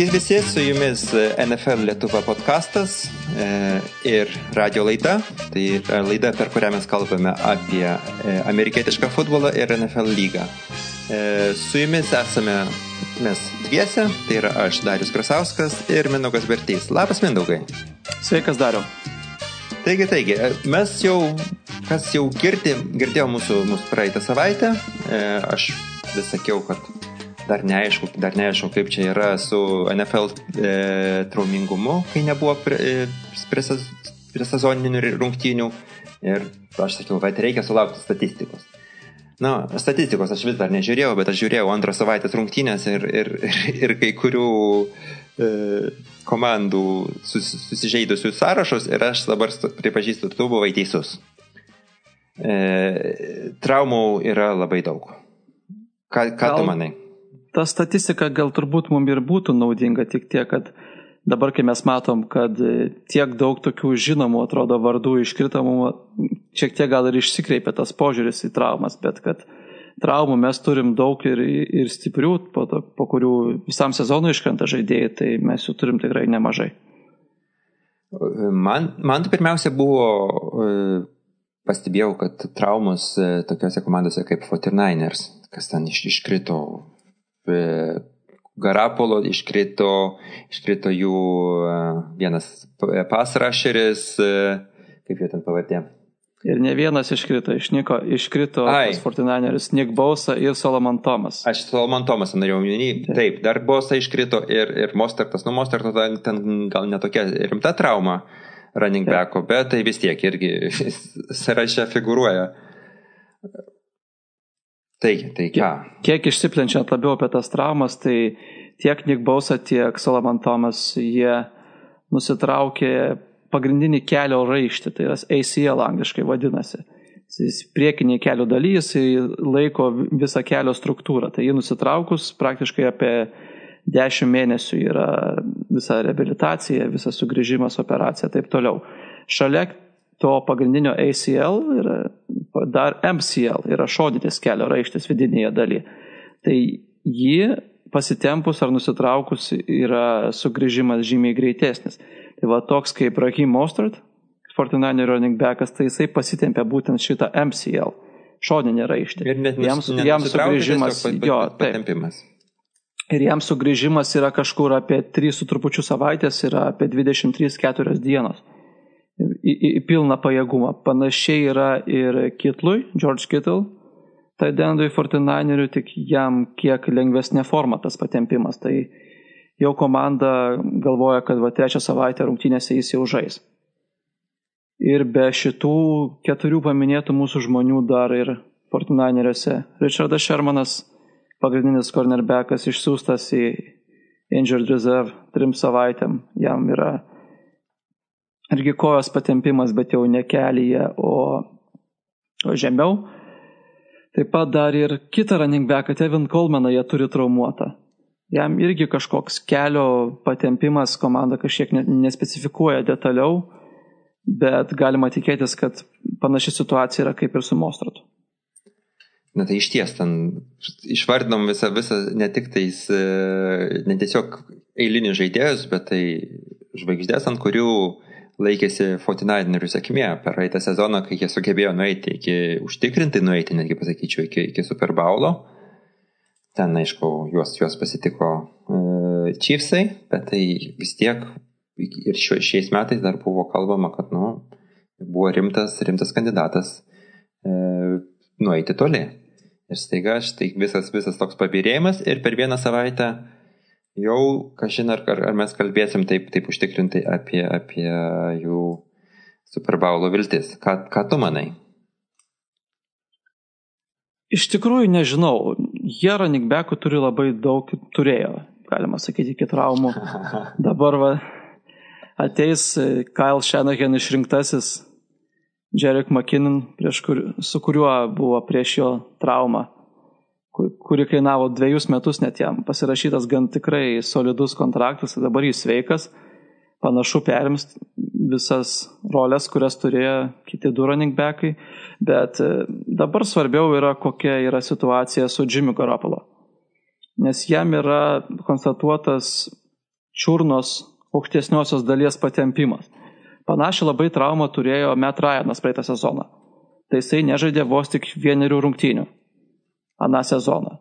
Sveiki visi, su jumis NFL Lietuva podkastas e, ir radio laida. Tai laida, per kurią mes kalbame apie amerikietišką futbolą ir NFL lygą. Su jumis esame mes dviese, tai yra aš, Darius Krasauskas ir Mindaugas Bertys. Labas, Mindaugai. Sveikas, Dariu. Taigi, taigi, mes jau, kas jau girdi, girdėjo mūsų, mūsų praeitą savaitę, aš vis sakiau, kad dar neaišku, dar neaišku, kaip čia yra su NFL e, traumingumu, kai nebuvo prie, e, prie, prie sezoninių rungtynių. Ir aš sakiau, kad reikia sulaukti statistikos. Na, statistikos aš vis dar nežiūrėjau, bet aš žiūrėjau antros savaitės rungtynės ir, ir, ir, ir kai kurių e, komandų sus, susižeidusių sąrašus ir aš dabar pripažįstu, tu buvai teisus. E, traumų yra labai daug. Ką, ką tu manai? Ta statistika gal turbūt mums ir būtų naudinga, tik tiek, kad dabar, kai mes matom, kad tiek daug tokių žinomų, atrodo, vardų iškrito, mums šiek tiek gal ir išsikreipia tas požiūris į traumas, bet kad traumų mes turim daug ir, ir stiprių, po, to, po kurių visam sezonui iškrenta žaidėjai, tai mes jų turim tikrai nemažai. Man, man tai pirmiausia buvo, e, pastebėjau, kad traumos e, tokiuose komandose kaip 49ers, kas ten iš, iškrito Garapolo iškrito, iškrito jų e, vienas pasrašeris, e, kaip jie ten pavadė. Ir ne vienas iškrito, išnyko, iškrito Fortinaneris, Nick Bausa ir Solomon Tomas. Aš Solomon Tomasą norėjau minėti. Taip. Dar Bausa iškrito ir, ir Mostartas. Nu, Mostartas ten gal netokia rimta trauma running backo, bet tai vis tiek irgi sąraše figuruoja. Taigi, tai ką? Kiek išsiplenčiant labiau apie tas traumas, tai tiek Nick Bausa, tiek Solomon Thomas, jie nusitraukė pagrindinį kelio raištį, tai yra ACL angliškai vadinasi. Jis priekinė kelio dalis, jis laiko visą kelio struktūrą. Tai jį nusitraukus praktiškai apie 10 mėnesių yra visa rehabilitacija, visas sugrįžimas, operacija ir taip toliau. Šalia to pagrindinio ACL yra dar MCL, yra šodinis kelio raištis vidinėje dalyje. Tai jį pasitempus ar nusitraukus yra sugrįžimas žymiai greitesnis. Tai va toks kaip Rahim Mostert, 49 running backas, tai jisai pasitempia būtent šitą MCL, šoninį raištį. Ir net jam, jam sugrįžimas, jo, taip. Ir jam sugrįžimas yra kažkur apie 3 su trupučiu savaitės, yra apie 23-4 dienos į, į, į pilną pajėgumą. Panašiai yra ir Kitlui, George Kittle, tai Dendui Fortinaineriui, tik jam kiek lengvesnė forma tas patempimas. Tai jau komanda galvoja, kad va trečią savaitę rungtynėse jis jau žais. Ir be šitų keturių paminėtų mūsų žmonių dar ir Fortinaineriuose Richardas Shermanas, pagrindinis cornerbackas, išsiųstas į Injured Reserve trim savaitėm. Jam yra irgi kojos patempimas, bet jau ne kelyje, o, o žemiau. Taip pat dar ir kitą running backą, Tevin Colmaną, jie turi traumuotą. Jam irgi kažkoks kelio patempimas komanda kažkiek nespecifikuoja detaliau, bet galima tikėtis, kad panaši situacija yra kaip ir su Mostratu. Na tai iš ties, ten išvardinom visą, visą ne tik tais, e, ne tiesiog eilinius žaidėjus, bet tai žvaigždės, ant kurių laikėsi 49erių sėkmė per praeitą sezoną, kai jie sugebėjo nueiti iki, užtikrinti nueiti, netgi pasakyčiau, iki, iki Super Bowlo. Ten, aišku, juos, juos pasitiko uh, Chiefsai, bet tai vis tiek ir šio, šiais metais dar buvo kalbama, kad, nu, buvo rimtas, rimtas kandidatas uh, nueiti toli. Ir staiga štai visas, visas toks pabirėjimas ir per vieną savaitę jau, kažin ar, ar mes kalbėsim taip, taip užtikrintai apie, apie jų Superbaulo viltis. Ką, ką tu manai? Iš tikrųjų nežinau. Jie running backų turi labai daug, turėjo, galima sakyti, iki traumų. Dabar va, ateis Kyle Shanahan išrinktasis Jerek McKinnon, kur, su kuriuo buvo prieš jo traumą kuri kainavo dviejus metus net jam. Pasirašytas gan tikrai solidus kontraktas, dabar jis sveikas, panašu perims visas rolės, kurias turėjo kiti du running backai, bet e, dabar svarbiau yra, kokia yra situacija su Jimmy Garoppolo. Nes jam yra konstatuotas čiurnos aukštesniosios dalies patempimas. Panašią labai traumą turėjo Matt Ryanas praeitą sezoną. Tai jisai nežaidė vos tik vienerių rungtynių aną sezoną.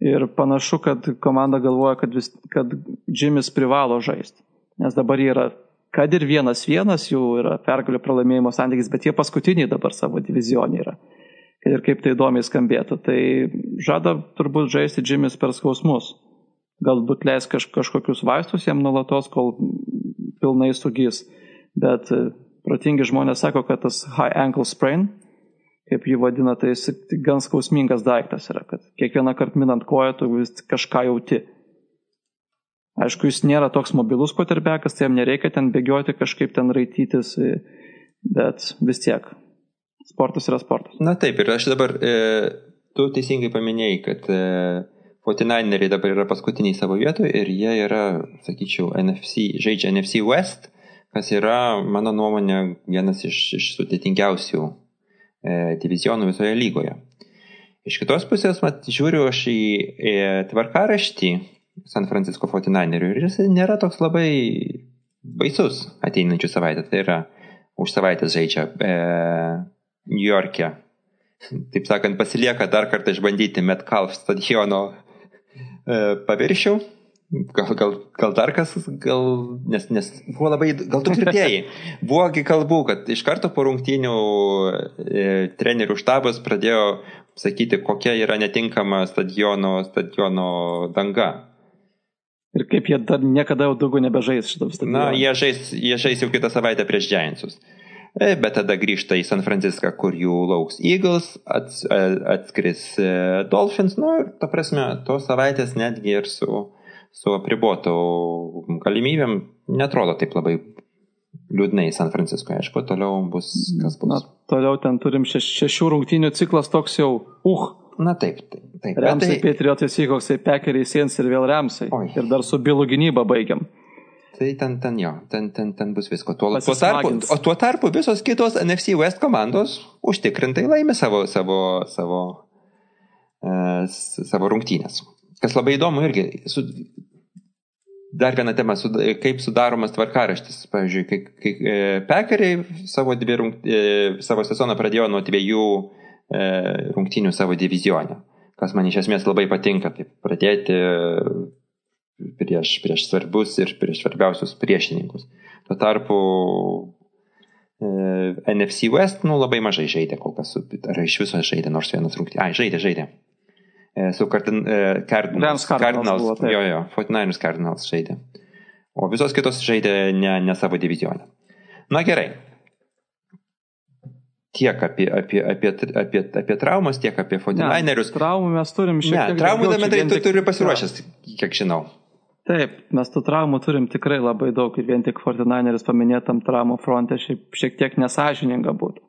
Ir panašu, kad komanda galvoja, kad, vis, kad Jimis privalo žaisti. Nes dabar yra, kad ir vienas vienas jų yra pergalių pralaimėjimo santykis, bet jie paskutiniai dabar savo divizionį yra. Ir kaip tai įdomiai skambėtų. Tai žada turbūt žaisti Jimis per skausmus. Galbūt leis kaž, kažkokius vaistus jam nuolatos, kol pilnai sugys. Bet e, protingi žmonės sako, kad tas high ankle sprain kaip jį vadina, tai jis gan skausmingas daiktas yra, kad kiekvieną kartą minant koją tu vis kažką jauti. Aišku, jis nėra toks mobilus koterbekas, tai jam nereikia ten bėgioti, kažkaip ten raitytis, bet vis tiek. Sportas yra sportas. Na taip, ir aš dabar, e, tu teisingai paminėjai, kad e, 49eriai dabar yra paskutiniai savo vietoje ir jie yra, sakyčiau, NFC, žaidžia NFC West, kas yra, mano nuomonė, vienas iš, iš sudėtingiausių divizionų visoje lygoje. Iš kitos pusės, mat, žiūriu aš į tvarkaraštį San Francisco 49erių ir jis nėra toks labai baisus ateinančių savaitę. Tai yra už savaitę žaidžia e, New York'e. Taip sakant, pasilieka dar kartą išbandyti Metcalf stadiono e, paviršių Gal, gal, gal dar kas, gal, nes, nes buvo labai, gal tu girdėjai, buvogi kalbų, kad iš karto po rungtynių e, trenerių štabas pradėjo sakyti, kokia yra netinkama stadiono, stadiono danga. Ir kaip jie dar niekada jau daugiau nebežais šitą stadioną. Na, jie žais, jie žais jau kitą savaitę prieš Giantsus. E, bet tada grįžta į San Franciską, kur jų lauks Eagles, ats, e, atskris e, Dolphins, nu ir, ta prasme, tos savaitės netgi ir su su apribotų galimybėm netrodo taip labai liūdnai San Francisco. Aišku, toliau bus kas bus. Na, toliau ten turim šeš, šešių rungtynių ciklas toks jau, uh. Na taip, taip. taip. Remsai, tai... Patriotai, Seahawksai, Packeriai, Siens ir vėl Remsai. Oi. Ir dar su Bilų gynyba baigiam. Tai ten, ten jo, ten, ten, ten bus visko. Tuo, tuo tarpu, o tuo tarpu visos kitos NFC West komandos užtikrintai laimė savo, savo, savo, uh, savo rungtynės. Kas labai įdomu irgi, su, dar viena tema, su, kaip sudaromas tvarkaraštis. Pavyzdžiui, kai, kai e, pekariai savo, dvi, e, savo sezoną pradėjo nuo dviejų e, rungtynių savo divizionę, kas man iš esmės labai patinka, taip pradėti prieš, prieš svarbius ir prieš svarbiausius priešininkus. Tuo tarpu e, NFC West, nu, labai mažai žaidė kol kas, ar iš viso žaidė nors vienas rungtynės. Ai, žaidė, žaidė. E, su Cardin, e, Cardinals. Cardinals, buvo, jo, jo, 49ers Cardinals žaidė. O visos kitos žaidė ne, ne savo divizionę. Na gerai. Tiek apie, apie, apie, apie, apie traumas, tiek apie 49erius. Traumų mes turim šiek tiek. Ne, traumų tai tu turi pasiruošęs, kiek žinau. Taip, mes tų traumų turim tikrai labai daug ir vien tik 49eris paminėtam traumų fronte šiek tiek nesažininga būtų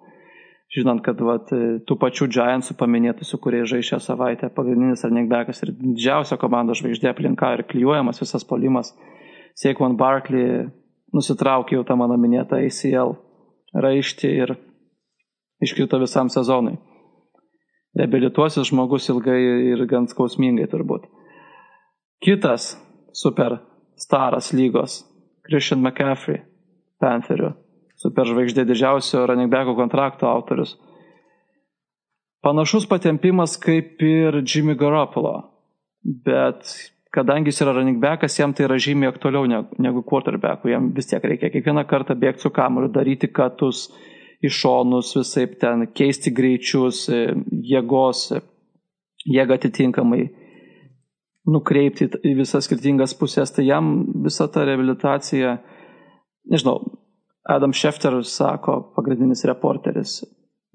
žinant, kad vat, tų pačių Giantsų paminėtų, su kuriais žai šią savaitę, pagrindinis Arnekbekas ir didžiausia komandos žvaigždė aplinka ir klyjuojamas visas polimas. Seikon Barkley nusitraukė jau tą mano minėtą ACL raištį ir iškrito visam sezonui. Reabilituosis žmogus ilgai ir gan skausmingai turbūt. Kitas super staras lygos Christian McCaffrey, Pantherių superžvaigždė didžiausio running backo kontrakto autorius. Panašus patempimas kaip ir Jimmy Garoppolo, bet kadangi jis yra running backas, jam tai yra žymiai aktualiau negu quarterbackų, jam vis tiek reikia kiekvieną kartą bėgti su kamuoliu, daryti katus iš šonus, visai ten keisti greičius, jėgos, jėgą atitinkamai nukreipti į visas skirtingas pusės, tai jam visa ta rehabilitacija, nežinau, Adam Schefter sako, pagrindinis reporteris,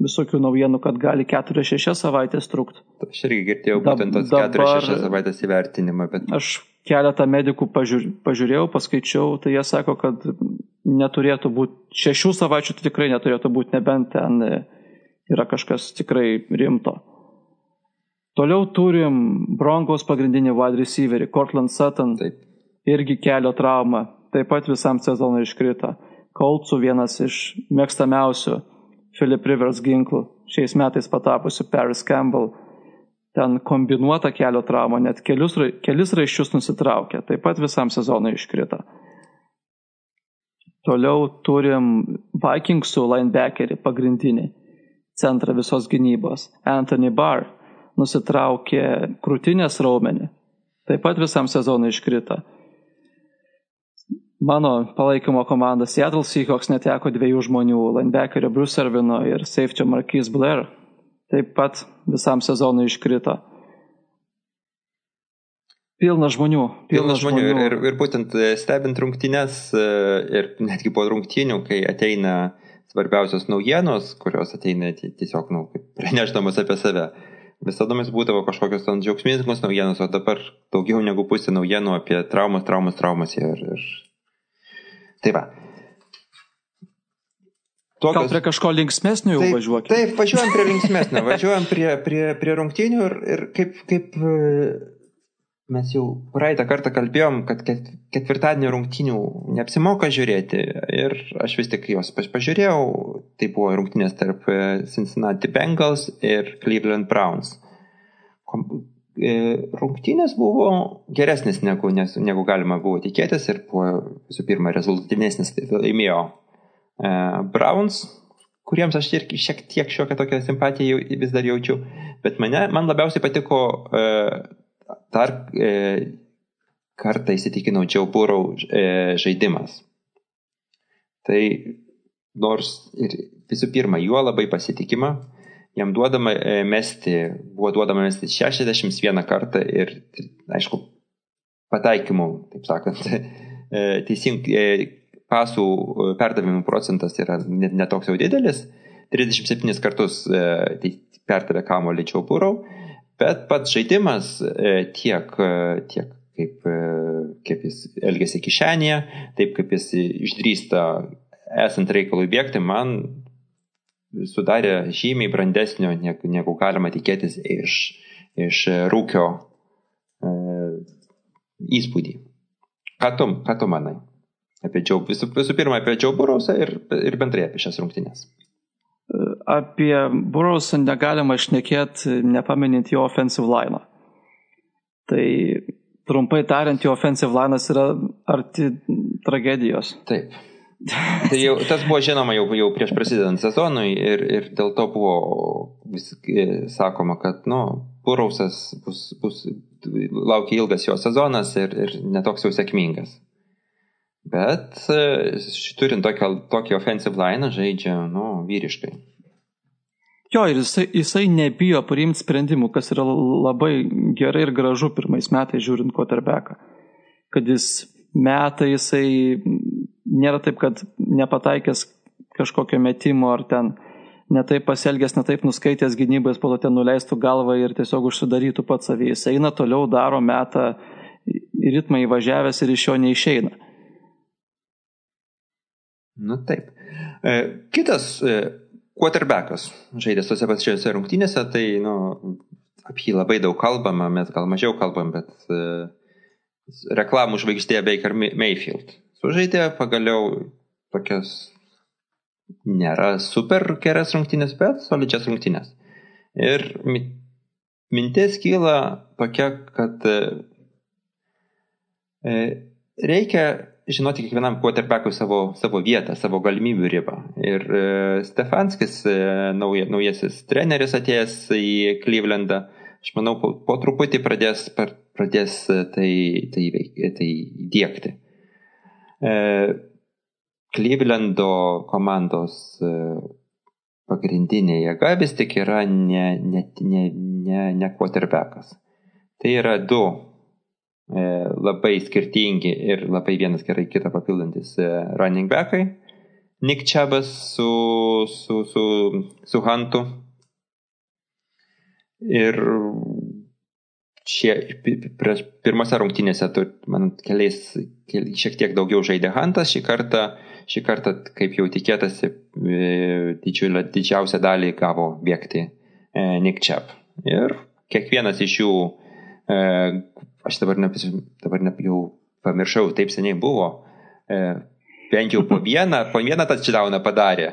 visokių naujienų, kad gali 4-6 savaitės trukti. Aš irgi girdėjau būtent tos 4-6 savaitės įvertinimą, bet... Aš keletą medikų pažiūr, pažiūrėjau, paskaičiau, tai jie sako, kad neturėtų būti, šešių savaičių tai tikrai neturėtų būti, nebent ten yra kažkas tikrai rimto. Toliau turim Broncos pagrindinį wide receiverį, Cortland Sutton, Taip. irgi kelio trauma, taip pat visam sezonui iškrito. Koltsų vienas iš mėgstamiausių Philip Rivers ginklų, šiais metais patapusių Paris Campbell ten kombinuota kelio trauma, net kelius, kelis raiščius nusitraukė, taip pat visam sezonui iškrito. Toliau turim Vikingsų linebackerį pagrindinį, centrą visos gynybos. Anthony Barr nusitraukė krūtinės raumenį, taip pat visam sezonui iškrito. Mano palaikymo komanda Seattle Seahawks neteko dviejų žmonių - linebackerio Bruce Ervino ir safety Marquis Blair taip pat visam sezonui iškrito. Pilna žmonių. Pilna, pilna žmonių. žmonių. Ir, ir būtent e, stebint rungtynės e, ir netgi po rungtynių, kai ateina svarbiausios naujienos, kurios ateina tiesiog nu, praneždamas apie save. Visada mes būdavo kažkokios ten džiaugsmingos naujienos, o dabar daugiau negu pusė naujienų apie traumas, traumas, traumas. Ir, ir... Tai va, Tokios... Gal prie kažko linksmesnio jau taip, važiuokime? Taip, važiuojam prie linksmesnio, važiuojam prie, prie, prie rungtynių ir, ir kaip, kaip e, mes jau praeitą kartą kalbėjom, kad ketvirtadienio rungtynių neapsimoka žiūrėti ir aš vis tik juos pažiūrėjau, tai buvo rungtynės tarp e, Cincinnati Bengals ir Cleveland Browns. E, rungtynės buvo geresnės negu, negu galima buvo tikėtis ir buvo visų pirma rezultatyvesnis, laimėjo E, Browns, kuriems aš irgi šiek tiek šiokią tokią simpatiją vis dar jaučiu, bet mane, man labiausiai patiko uh, dar uh, kartą įsitikinau Joe Burrow uh, žaidimas. Tai nors ir visų pirma, juo labai pasitikima, jam duodama mesti, buvo duodama mesti 61 kartą ir, aišku, pataikymų, taip sakant, teising, pasų e, perdavimų procentas yra netoks jau didelis. 37 kartus e, tai perdavė kamolį Čiaupūrau, bet pats žaidimas e, tiek, tiek kaip, kaip jis elgėsi kišenėje, taip kaip jis išdrįsta esant reikalui bėgti, man sudarė žymiai brandesnio, negu, negu galima tikėtis iš, iš rūkio e, įspūdį. Ką tu, ką tu manai? apie Džiau, visų, visų pirma apie Džiau Burausą ir, ir bendrai apie šias rungtynės. Apie Burausą negalima išnekėti, nepaminint jo offensive line. Tai trumpai tariant, jo offensive line yra arti tragedijos. Taip. Tai jau, tas buvo žinoma jau, jau prieš prasidedant sezonui ir, ir dėl to buvo vis sakoma, kad nu, Burausas bus, bus, laukia ilgas jo sezonas ir, ir netoks jau sėkmingas. Bet e, turint tokį, tokį offensive line žaidžia, nu, vyriškai. Jo, ir jisai, jisai nebijo priimti sprendimų, kas yra labai gerai ir gražu pirmais metais žiūrint quarterbacką. Kad jis meta, jisai nėra taip, kad nepataikęs kažkokio metimo ar ten netaip pasielgęs, netaip nuskaitęs gynybės, po to ten nuleistų galvą ir tiesiog užsidarytų pats savį. Jis eina toliau, daro metą, ritmą įvažiavęs ir iš jo neišeina. Nu taip. E, kitas e, quarterbackas žaidęs tose pačiose rungtynėse, tai nu, apie jį labai daug kalbama, mes gal mažiau kalbam, bet e, reklamų žvaigždė Baker Mayfield. Sužaidė pagaliau tokias nėra super geras rungtynės, bet solidžias rungtynės. Ir mintis kyla tokia, kad reikia žinoti kiekvienam quarterbackui savo, savo vietą, savo galimybių ribą. Ir e, Stefanskis, e, nauja, naujasis treneris atėjęs į Clevelandą, aš manau, po, po truputį pradės, pradės tai, tai, tai dėkti. E, Clevelando komandos e, pagrindinė jėga vis tik yra ne, ne, ne, ne, ne quarterbackas. Tai yra du E, labai skirtingi ir labai vienas gerai kitą papildantis e, running backai. Nick Chubbas su, su, su, su Huntu. Ir šie, prieš pirmose rungtynėse, tu, man keliais, keli, šiek tiek daugiau žaidė Huntas, šį kartą, šį kartą kaip jau tikėtasi, e, didžiulę, didžiausią dalį gavo bėgti Nick Chubb. Ir kiekvienas iš jų aš dabar, ne, dabar ne, jau pamiršau, taip seniai buvo, e, bent jau po vieną, po vieną touchdowną padarė.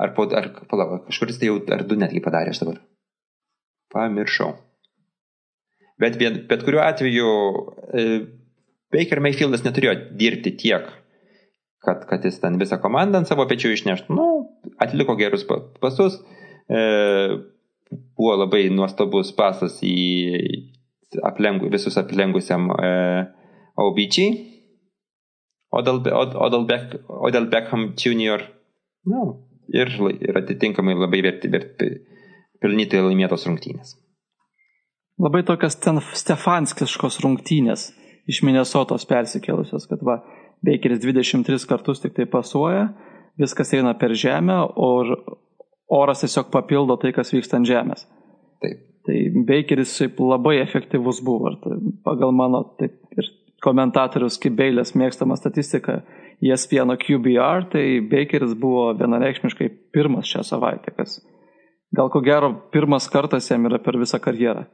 Ar, po, ar palauk, kažkuris tai jau, ar du netgi padarė aš dabar. Pamiršau. Bet vien, bet kuriuo atveju e, Baker Mayfieldas neturėjo dirbti tiek, kad, kad jis ten visą komandą ant savo pečių išneštų. Nu, atliko gerus pasus. E, buvo labai nuostabus pasas į aplengu, visus aplengusiam e, OBG. Odell, Odell, Beck, Odell Beckham Jr. Nu, ir, ir atitinkamai labai verti, verti, pelnytai laimėtos rungtynės. Labai tokias ten stefanskiškos rungtynės iš Minnesotos persikėlusios, kad va, Bakeris 23 kartus tik tai pasuoja, viskas eina per žemę, o oras tiesiog papildo tai, kas vyksta ant žemės. Taip. Tai Bakeris šiaip labai efektyvus buvo. Tai pagal mano taip, ir komentatorius Kibeilės mėgstamą statistiką ESPN QBR, tai Bakeris buvo vienareikšmiškai pirmas šią savaitę, kas gal ko gero pirmas kartas jam yra per visą karjerą.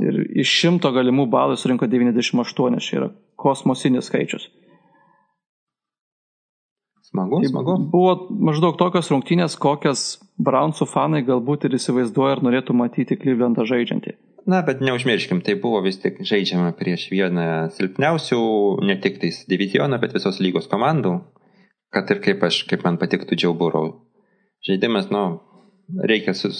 Ir iš šimto galimų balų surinko 98, čia yra kosmosinis skaičius. Smagu, tai smagu. Buvo maždaug tokios rungtynės, kokias Brownsų fanai galbūt ir įsivaizduoja ir norėtų matyti Clevelandą žaidžiantį. Na, bet neužmirškim, tai buvo vis tik žaidžiama prieš vieną silpniausių, ne tik tais divizioną, bet visos lygos komandų, kad ir kaip aš, kaip man patiktų Džiau Burau. Žaidimas, nu, reikia sus,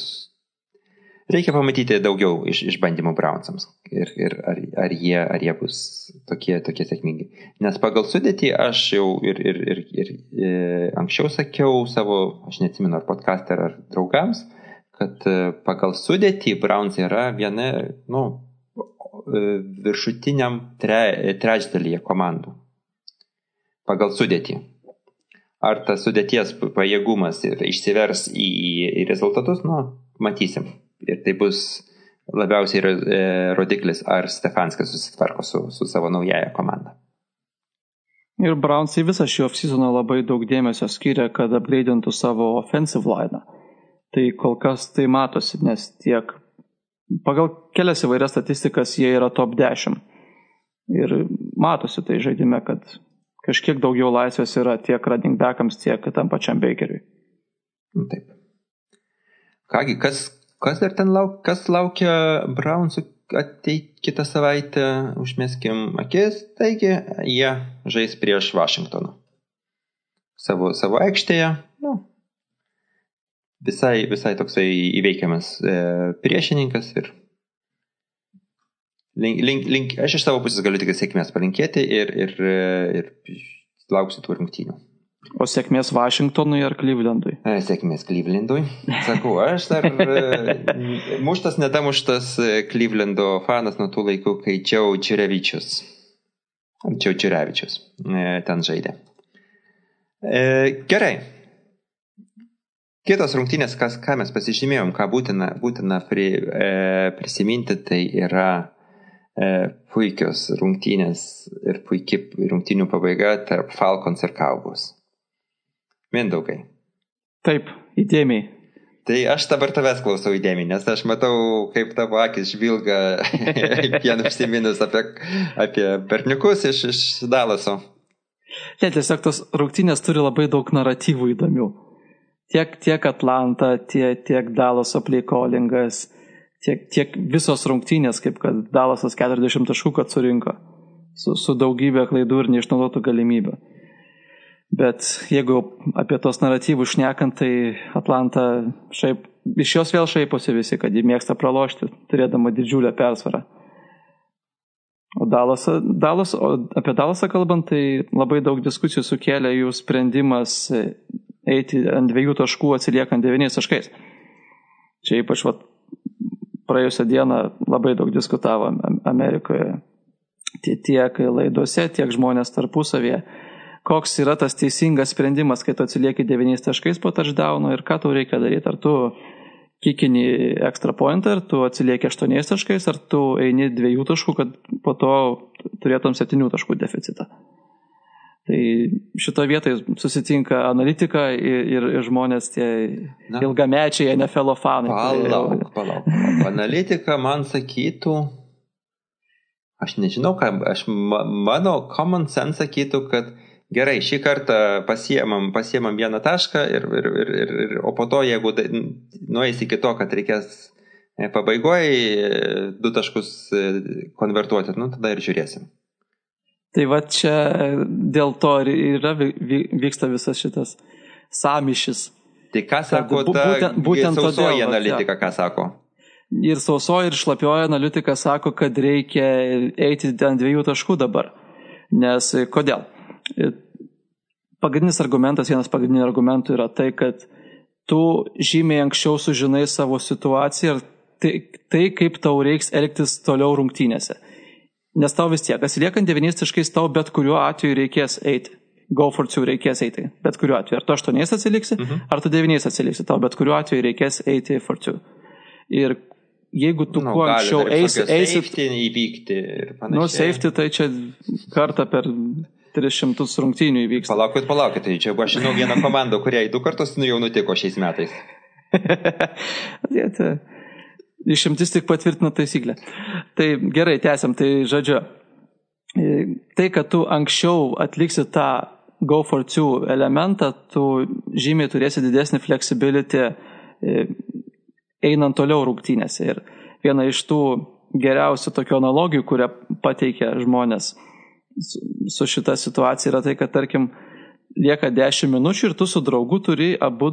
reikia pamatyti daugiau iš, išbandymų Brownsams ir, ir ar, ar, jie, ar jie bus tokie, tokie sėkmingi. Nes pagal sudėtį aš jau ir, ir, ir, ir, ir e, anksčiau sakiau savo, aš neatsimenu ar podcast'e ar draugams, kad e, pagal sudėtį Browns yra viena, nu, e, viršutiniam tre, trečdalyje komandų. Pagal sudėtį. Ar tas sudėties pajėgumas išsivers į, į rezultatus, nu, matysim ir tai bus labiausiai e, rodiklis, ar Stefanskas susitvarko su, su savo naujaja komanda. Ir Brownsai visą šį off-seasoną labai daug dėmesio skiria, kad upgrade'intų savo offensive line. Tai kol kas tai matosi, nes tiek pagal kelias įvairias statistikas jie yra top 10. Ir matosi tai žaidime, kad kažkiek daugiau laisvės yra tiek running backams, tiek tam pačiam Bakeriui. Taip. Kągi, kas, Kas dar ten lauk, kas laukia Brownsų ateit kitą savaitę, užmeskim akis, taigi jie žais prieš Vašingtoną. Savo, savo aikštėje, nu, visai, visai toksai įveikiamas e, priešininkas ir link, link, link, aš iš savo pusės galiu tik sėkmės palinkėti ir, ir, e, ir lauksiu tų rungtynių. O sėkmės Vašingtonui ar Klyvlendui? E, sėkmės Klyvlendui. Sakau, aš dar e, muštas, nedamuštas Klyvlendo fanas nuo tų laikų, kai Čiau Čiurevičius. Čiau Čiurevičius e, ten žaidė. Gerai. Kitos rungtynės, kas, ką mes pasižymėjom, ką būtina, būtina pri, e, prisiminti, tai yra e, puikios rungtynės ir puikiai rungtynių pabaiga tarp Falcons ir Cowboys. Mindaugai. Taip, įdėmiai. Tai aš dabar tavęs klausau įdėmiai, nes aš matau, kaip tavo akis žvilga vien užsiminus apie, apie berniukus iš, iš Dalaso. Ne, tiesiog tos rungtynės turi labai daug naratyvų įdomių. Tiek, tiek Atlanta, tiek, tiek Dalaso pleikolingas, tiek, tiek visos rungtynės, kaip kad Dalasas 40 taškų, kad surinko, su, su daugybė klaidų ir neišnaudotų galimybių. Bet jeigu apie tos naratyvus šnekant, tai Atlanta šiaip, iš jos vėl šaiposi visi, kad ji mėgsta pralošti, turėdama didžiulę persvarą. O, Dalas, Dalas, o apie Dalasą kalbant, tai labai daug diskusijų sukėlė jų sprendimas eiti ant dviejų taškų atsiliekant devyniais taškais. Čia ypač vat, praėjusią dieną labai daug diskutavo Amerikoje tiek laidose, tiek žmonės tarpusavėje koks yra tas teisingas sprendimas, kai tu atsilieki 9 taškais po touchdowno ir ką tau reikia daryti. Ar tu kikini extra pointą, ar tu atsilieki 8 taškais, ar tu eini 2 taškų, kad po to turėtum 7 taškų deficitą. Tai šito vietoje susitinka analitika ir, ir, ir žmonės tie Na, ilgamečiai NFL fanai. Palauk, palauk. Analitika man sakytų, aš nežinau, ką, aš, mano common sense sakytų, kad gerai, šį kartą pasiemam, pasiemam vieną tašką, ir, ir, ir, ir, ir, o po to, jeigu nueis iki to, kad reikės e, pabaigoje du taškus konvertuoti, nu tada ir žiūrėsim. Tai va čia dėl to ir yra, vyksta visas šitas samišis. Tai ką sako ta būtent, būtent sausoji todėl, analitika, ką sako? Ir sausoji ir šlapioji analitika sako, kad reikia eiti ant dviejų taškų dabar. Nes kodėl? Pagrindinis argumentas, vienas pagrindinių argumentų yra tai, kad tu žymiai anksčiau sužinai savo situaciją ir tai, tai kaip tau reiks elgtis toliau rungtynėse. Nes tau vis tiek, atsiliekant devyniais taškais, tau bet kuriuo atveju reikės eiti. Go for two reikės eiti. Bet kuriuo atveju. Ar tu aštuoniais atsiliksi, mhm. ar tu devyniais atsiliksi, tau bet kuriuo atveju reikės eiti for two. Ir jeigu tu nu, kuo anksčiau eisi, eisi. Safety įvykti ir panašiai. Nu, safety tai čia kartą per 300 rungtynių įvyks. Palaukit, palaukit, tai čia aš žinau vieną komandą, kuriai du kartus nu, jau nutiko šiais metais. Išimtis tik patvirtina taisyklę. Tai gerai, tęsiam. Tai žodžiu, e, tai, kad tu anksčiau atliksi tą go for two elementą, tu žymiai turėsi didesnį flexibility e, einant toliau rungtynėse. Ir viena iš tų geriausių tokių analogijų, kurią pateikia žmonės su šita situacija, yra tai, kad tarkim lieka 10 minučių ir tu su draugu turi abu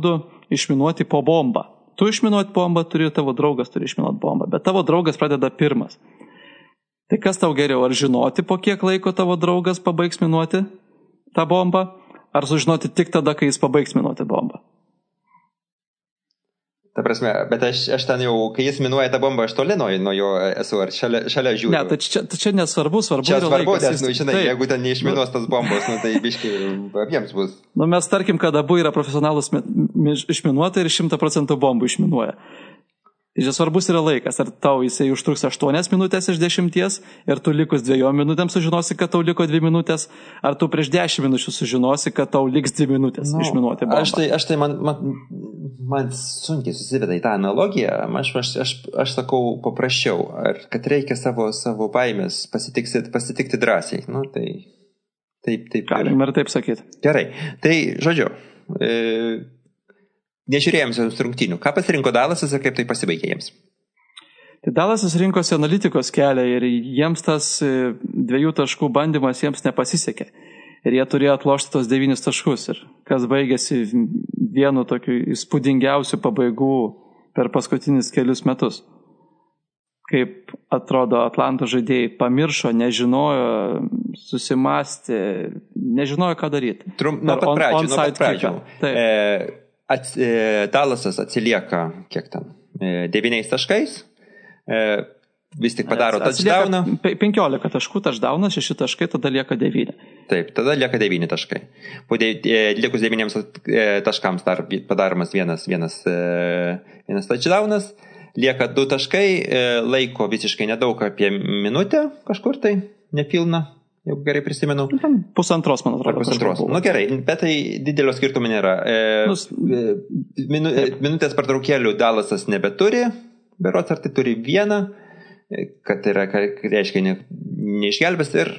išminuoti po bombą. Tu išminuoti bombą turi, tavo draugas turi išminuoti bombą, bet tavo draugas pradeda pirmas. Tai kas tau geriau, ar žinoti, po kiek laiko tavo draugas pabaigs minuoti tą bombą, ar sužinoti tik tada, kai jis pabaigs minuoti? Ta prasme, bet aš, aš ten jau, kai jis minuoja tą bombą, aš toli nuo, nuo jo esu, ar šalia, šalia žiūriu. Ne, tai čia, tai čia nesvarbu, svarbu. Čia svarbu, laikas, nes, nu, žinai, taip. jeigu ten neišminuos tas bombos, nu, tai biški abiems bus. Nu, mes tarkim, kad abu yra profesionalus išminuotojai ir šimta procentų bombų išminuoja. Čia svarbus yra laikas, ar tau jisai užtruks 8 minutės iš 10 ir tu likus 2 minutėm sužinosi, kad tau liko 2 minutės, ar tu prieš 10 minučių sužinosi, kad tau liks 2 minutės no, nu, išminuoti. Aš tai, aš tai man, man, man sunkiai susiveda į tą analogiją, aš, aš, aš, aš sakau paprasčiau, ar kad reikia savo, savo baimės pasitikti, pasitikti drąsiai. Nu, tai, taip, taip. Galima ir taip sakyti. Gerai, tai žodžiu. E, nežiūrėjom jiems rungtynių. Ką pasirinko Dalasas ir kaip tai pasibaigė jiems? Tai Dalasas rinkosi analitikos kelią ir jiems tas e, dviejų taškų bandymas jiems nepasisekė. Ir jie turėjo atlošti tos devynis taškus. Ir kas baigėsi vienu tokiu įspūdingiausiu pabaigų per paskutinius kelius metus. Kaip atrodo, Atlanto žaidėjai pamiršo, nežinojo, susimastė, nežinojo, ką daryti. Trump, nuo pat pradžių. Nuo pat pradžių. E, ats, e, Dalasas atsilieka, kiek ten, e, devyniais taškais, e, vis tik padaro touchdowną. 15 taškų touchdownas, 6 taškai, tada lieka 9. Taip, tada lieka 9 taškai. Po de, e, likus 9 e, taškams dar padaromas vienas, vienas, e, vienas touchdownas, lieka 2 taškai, e, laiko visiškai nedaug apie minutę kažkur tai, nepilna, jeigu gerai prisimenu. Nu, pusantros, man atrodo. Pusantros. Na nu, gerai, bet tai didelio skirtumo nėra. E, Nus... E, minu, e, minutės pertraukėlių Dalasas nebeturi, berots ar tai turi vieną, e, kad yra, kad reiškia, ne, neišgelbės ir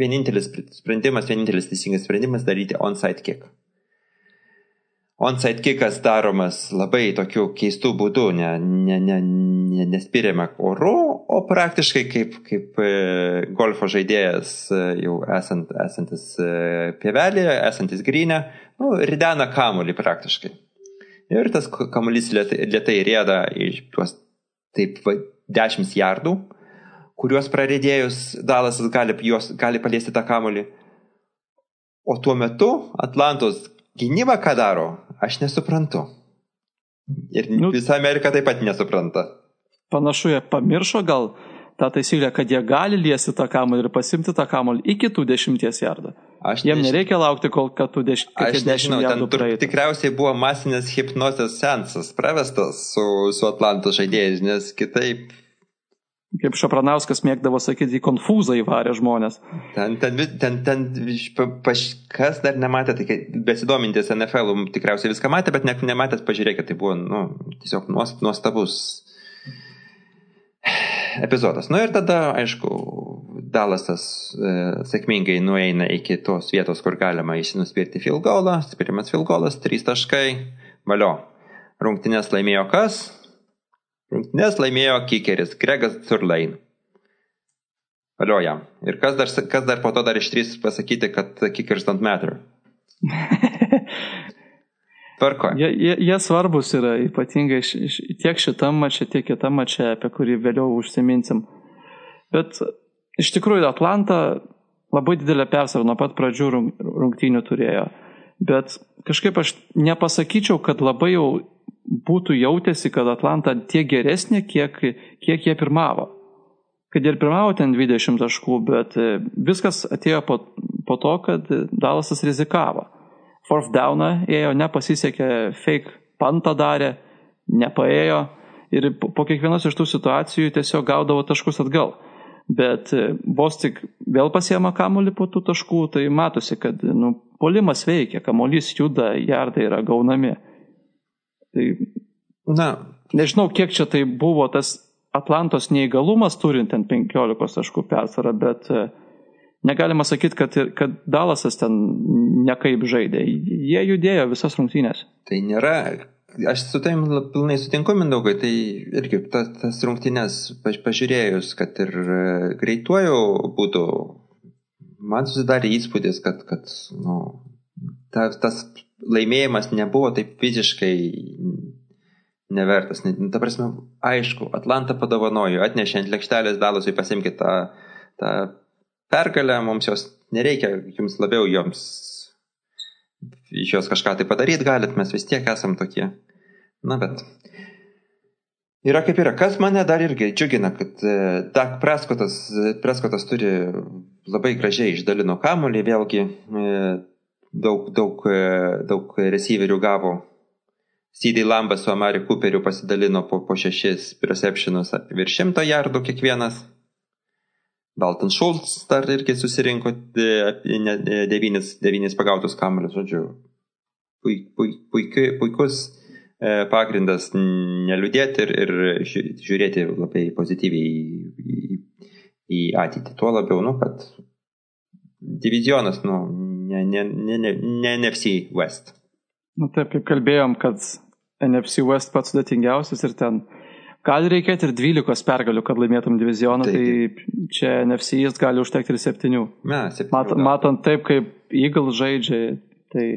vienintelis sprendimas, vienintelis teisingas sprendimas daryti on-site kick onside kickas daromas labai tokiu keistu būdu, ne, ne, ne, ne, nespiriama oru, o praktiškai kaip, kaip e, golfo žaidėjas e, jau esant, esantis e, pievelėje, esantis grynė, nu, ridena kamuolį praktiškai. Ir tas kamuolys lietai, lietai rėda iš tuos taip 10 jardų, kuriuos praridėjus Dalasas gali, juos, gali paliesti tą kamuolį. O tuo metu Atlantos gynyba ką daro? Aš nesuprantu. Ir nu, visa Amerika taip pat nesupranta. Panašu, jie pamiršo gal tą taisyklę, kad jie gali liesti tą kamuolį ir pasimti tą kamuolį iki tų dešimties jardų. Aš Jiem nežinau. nereikia laukti, kol kad tu deš, aš nežinau, ten tur, tikriausiai buvo masinės hipnozės sensas pravestas su, su Atlantos žaidėjais, nes kitaip Kaip Šapranauskas mėgdavo sakyti, į konfūzą įvarė žmonės. Ten, ten, ten, ten kažkas dar nematė, tai besidomintis NFL tikriausiai viską matė, bet ne, nematęs, pažiūrėkit, tai buvo nu, tiesiog nuostabus epizodas. Na nu, ir tada, aišku, Dalasas e, sėkmingai nueina iki tos vietos, kur galima įsinuspirti filgolą, spirimas filgolas, trys taškai, valio. Rungtinės laimėjo kas? Rungtynės laimėjo kikeris Gregas Turlain. Alio jam. Ir kas dar, kas dar po to dar ištrys pasakyti, kad kickers don't matter. Tvarko. Jie, jie, jie svarbus yra, ypatingai š, š, tiek šitam mače, tiek kitam mače, apie kurį vėliau užsiminsim. Bet iš tikrųjų Atlanta labai didelę persvarą nuo pat pradžių rungtynių turėjo. Bet kažkaip aš nepasakyčiau, kad labai jau būtų jautėsi, kad Atlanta tiek geresnė, kiek, kiek jie pirmavo kad ir pirmavo ten 20 taškų, bet e, viskas atėjo po, po to, kad Dalasas rizikavo. Fourth downą ėjo, nepasisekė, fake pantą darė, nepaėjo ir po kiekvienos iš tų situacijų tiesiog gaudavo taškus atgal. Bet e, vos tik vėl pasiema kamuolį po tų taškų, tai matosi, kad nu, polimas veikia, kamuolys juda, jardai yra gaunami. Tai, Na. Nežinau, kiek čia tai buvo tas Atlantos neįgalumas turint ten 15 taškų persvarą, bet e, negalima sakyti, kad, kad Dalasas ten nekaip žaidė. Jie judėjo visas rungtynės. Tai nėra, aš su taim pilnai sutinku, Mindaugai, tai irgi tas, tas rungtynės pažiūrėjus, kad ir e, greituoju būdu, man susidarė įspūdis, kad, kad nu, ta, tas laimėjimas nebuvo taip fiziškai nevertas. Ta prasme, aišku, Atlanta padovanojo, atnešė ant lėkštelės Dalasui, pasimkite tą, tą pergalę, mums jos nereikia, jums labiau joms iš jos kažką tai padaryti galit, mes vis tiek esam tokie. Na bet. Yra kaip yra. Kas mane dar irgi džiugina, kad e, Dak Preskotas, Preskotas turi labai gražiai išdalino kamuolį, vėlgi e, daug, daug, e, daug receiverių gavo CD Lambas su Amari Cooperiu pasidalino po, po šešis receptionus virš šimto jardų kiekvienas. Dalton Schultz dar irgi susirinko devynis, devynis pagautus kamuolius, žodžiu. Puik, puik, puik, puikus e, pagrindas neliūdėti ir, ir žiūrėti labai pozityviai į, į, į ateitį. Tuo labiau, nu, kad divizionas, nu, ne, ne, ne, ne, ne NFC West. Nu taip, kaip kalbėjom, kad NFC West pats sudėtingiausias ir ten gali reikėti ir 12 pergalių, kad laimėtum divizioną, taip, taip. tai čia NFC East gali užtekti ir 7. Ne, 7 Mat, matant taip, kaip Eagle žaidžia, tai...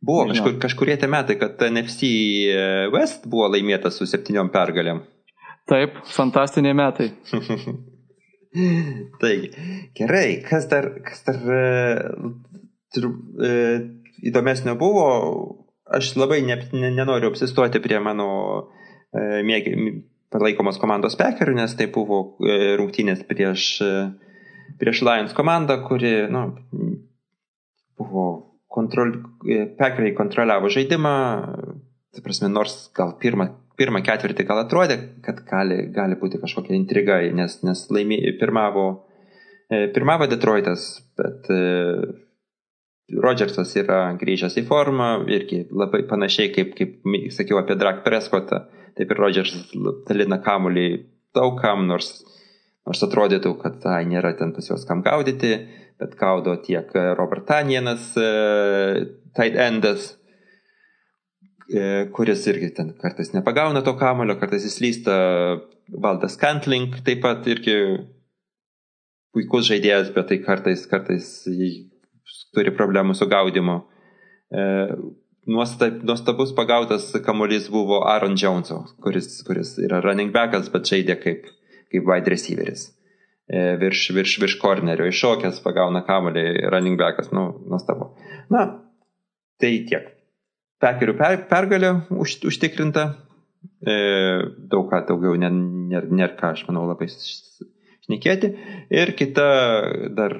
Buvo kažkur, kažkurie tie metai, kad NFC West buvo laimėtas su 7 pergalėm. Taip, fantastiniai metai. Taigi, gerai, kas dar, kas dar uh, įdomesnio buvo, aš labai ne, ne, nenoriu apsistoti prie mano e, mėgi, palaikomos komandos pekerių, nes tai buvo e, rungtynės prieš, e, prieš Lions komandą, kuri nu, buvo kontrol, e, pekeriai kontroliavo žaidimą, tai prasme, nors gal pirmą, pirmą ketvirtį gal atrodė, kad gali, gali būti kažkokia intriga, nes, nes laimė, pirmavo, e, pirmavo Detroitas, bet e, Rodžersas yra grįžęs į formą, irgi labai panašiai kaip, kaip sakiau apie Drak Preskotą, taip ir Rodžersas dalina kamuolį daugam, nors, nors atrodytų, kad tai nėra ten pas juos kam gaudyti, bet gaudo tiek Robert Tanienas, e, tight endas, e, kuris irgi ten kartais nepagauna to kamulio, kartais jis lysta Valdas Kantling, taip pat irgi puikus žaidėjas, bet tai kartais, kartais turi problemų su gaudimu. E, nuostabus pagautas kamuolys buvo Aaron Joneso, kuris, kuris yra running backas, bet žaidė kaip, kaip wide receiveris. E, virš, virš, virš kornerio iššokęs pagauna kamuolį running backas, nu, nuostabu. Na, tai tiek. Pekerių per, pergalė už, užtikrinta. E, daug ką daugiau nėra, nėra ką, aš manau, labai šnekėti. Ir kita dar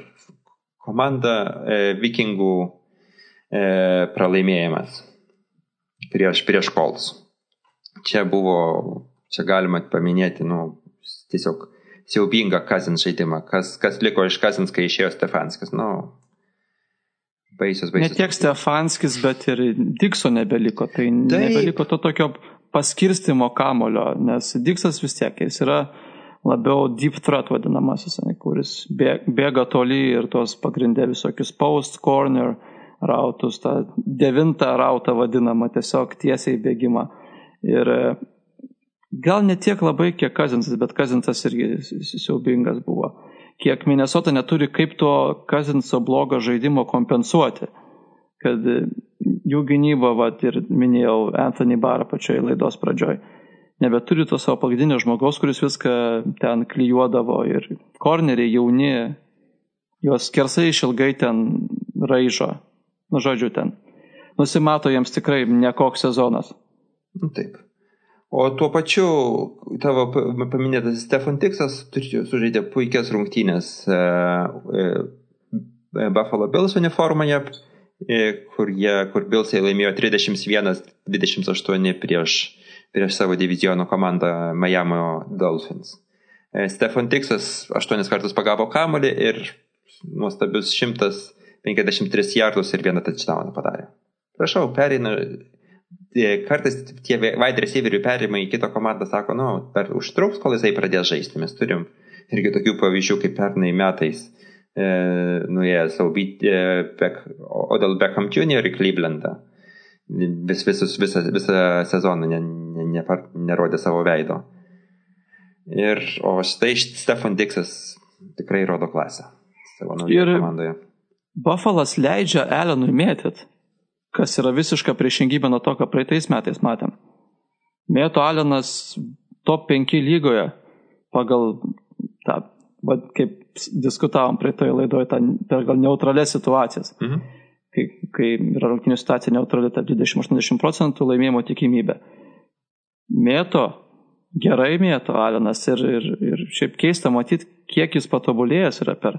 komanda e, vikingų e, pralaimėjimas prieš, prieš Kols. Čia buvo, čia galima paminėti, nu, tiesiog siaubingą Kazins žaidimą. Kas, kas liko iš Kazins, kai išėjo Stefanskis, nu, baisius, baisius. Ne tiek Stefanskis, bet ir Dikso nebeliko. Tai Taip. nebeliko to tokio paskirstimo kamulio, nes Diksas vis tiek jis yra labiau deep threat vadinamasis, kuris bėga toli ir tos pagrindė visokius post, corner rautus, tą devintą rautą vadinamą, tiesiog tiesiai bėgimą. Ir e, gal ne tiek labai, kiek Kazinsas, bet Kazinsas irgi siaubingas buvo. Kiek Minnesota neturi kaip to Kazinso blogo žaidimo kompensuoti. Kad jų gynyba, va, ir minėjau Anthony Barą pačioje laidos pradžioj, nebeturi to savo pagrindinio žmogaus, kuris viską ten klyjuodavo ir korneriai jauni, juos skersai išilgai ten raižo. Nu, žodžiu, ten nusimato jiems tikrai nekoks sezonas. Nu, taip. O tuo pačiu tavo paminėtas Stefan Tiksas sužaidė puikias rungtynės e, e, Buffalo Bills uniformoje, e, kur, jie, kur Billsai laimėjo 31-28 prieš, prieš savo diviziono komandą Miami Dolphins. Stefan Tiksas aštuonis kartus pagavo kamolį ir nuostabius 153 jardus ir vieną touchdowną padarė. Prašau, pereina kartais tie wide receiverių perimai į kitą komandą sako, nu, per užtruks, kol jisai pradės žaisti. Mes turim irgi tokių pavyzdžių, kaip pernai metais e, nuėjęs e, Beck, Odell Beckham Jr. į Clevelandą. Vis, visus, visą, visą sezoną ne, ne, ne, nerodė savo veido. Ir, o štai Stefan Dixas tikrai rodo klasę savo naujoje komandoje. Buffalas leidžia Allenui mėtyti kas yra visiška priešingybė nuo to, ką praeitais metais matėm. Mėto Alenas top 5 lygoje pagal tą, va, kaip diskutavom praeitoje laidoje, tą per gal neutralias situacijas. Mhm. Kai, kai yra rungtinių situacija neutrali tarp 20-80 procentų laimėjimo tikimybė. Mėto, gerai mėto Alenas ir, ir, ir šiaip keista matyti, kiek jis patobulėjęs yra per,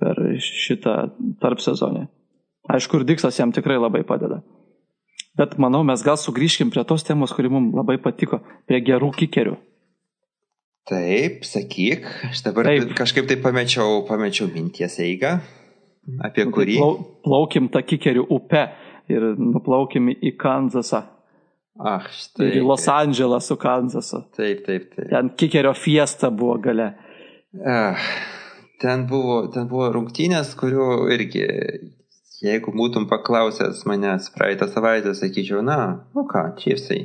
per šitą tarp sezonį. Aišku, ir Diksas jam tikrai labai padeda. Bet manau, mes gal sugrįžkim prie tos temos, kuri mums labai patiko, prie gerų kikerių. Taip, sakyk, aš dabar Taip. kažkaip tai pamečiau, pamečiau minties eigą, apie nu, kurį. Plau, plaukim tą kikerių upę ir nuplaukim į Kanzasą. Ach, štai. Ir į Los Andželą su Kanzasu. Taip, taip, taip. Ten kikerio fiesta buvo gale. Ah, ten buvo, ten buvo rungtynės, kurių irgi Jeigu būtum paklausęs manęs praeitą savaitę, sakyčiau, na, nu ką, čiapsai.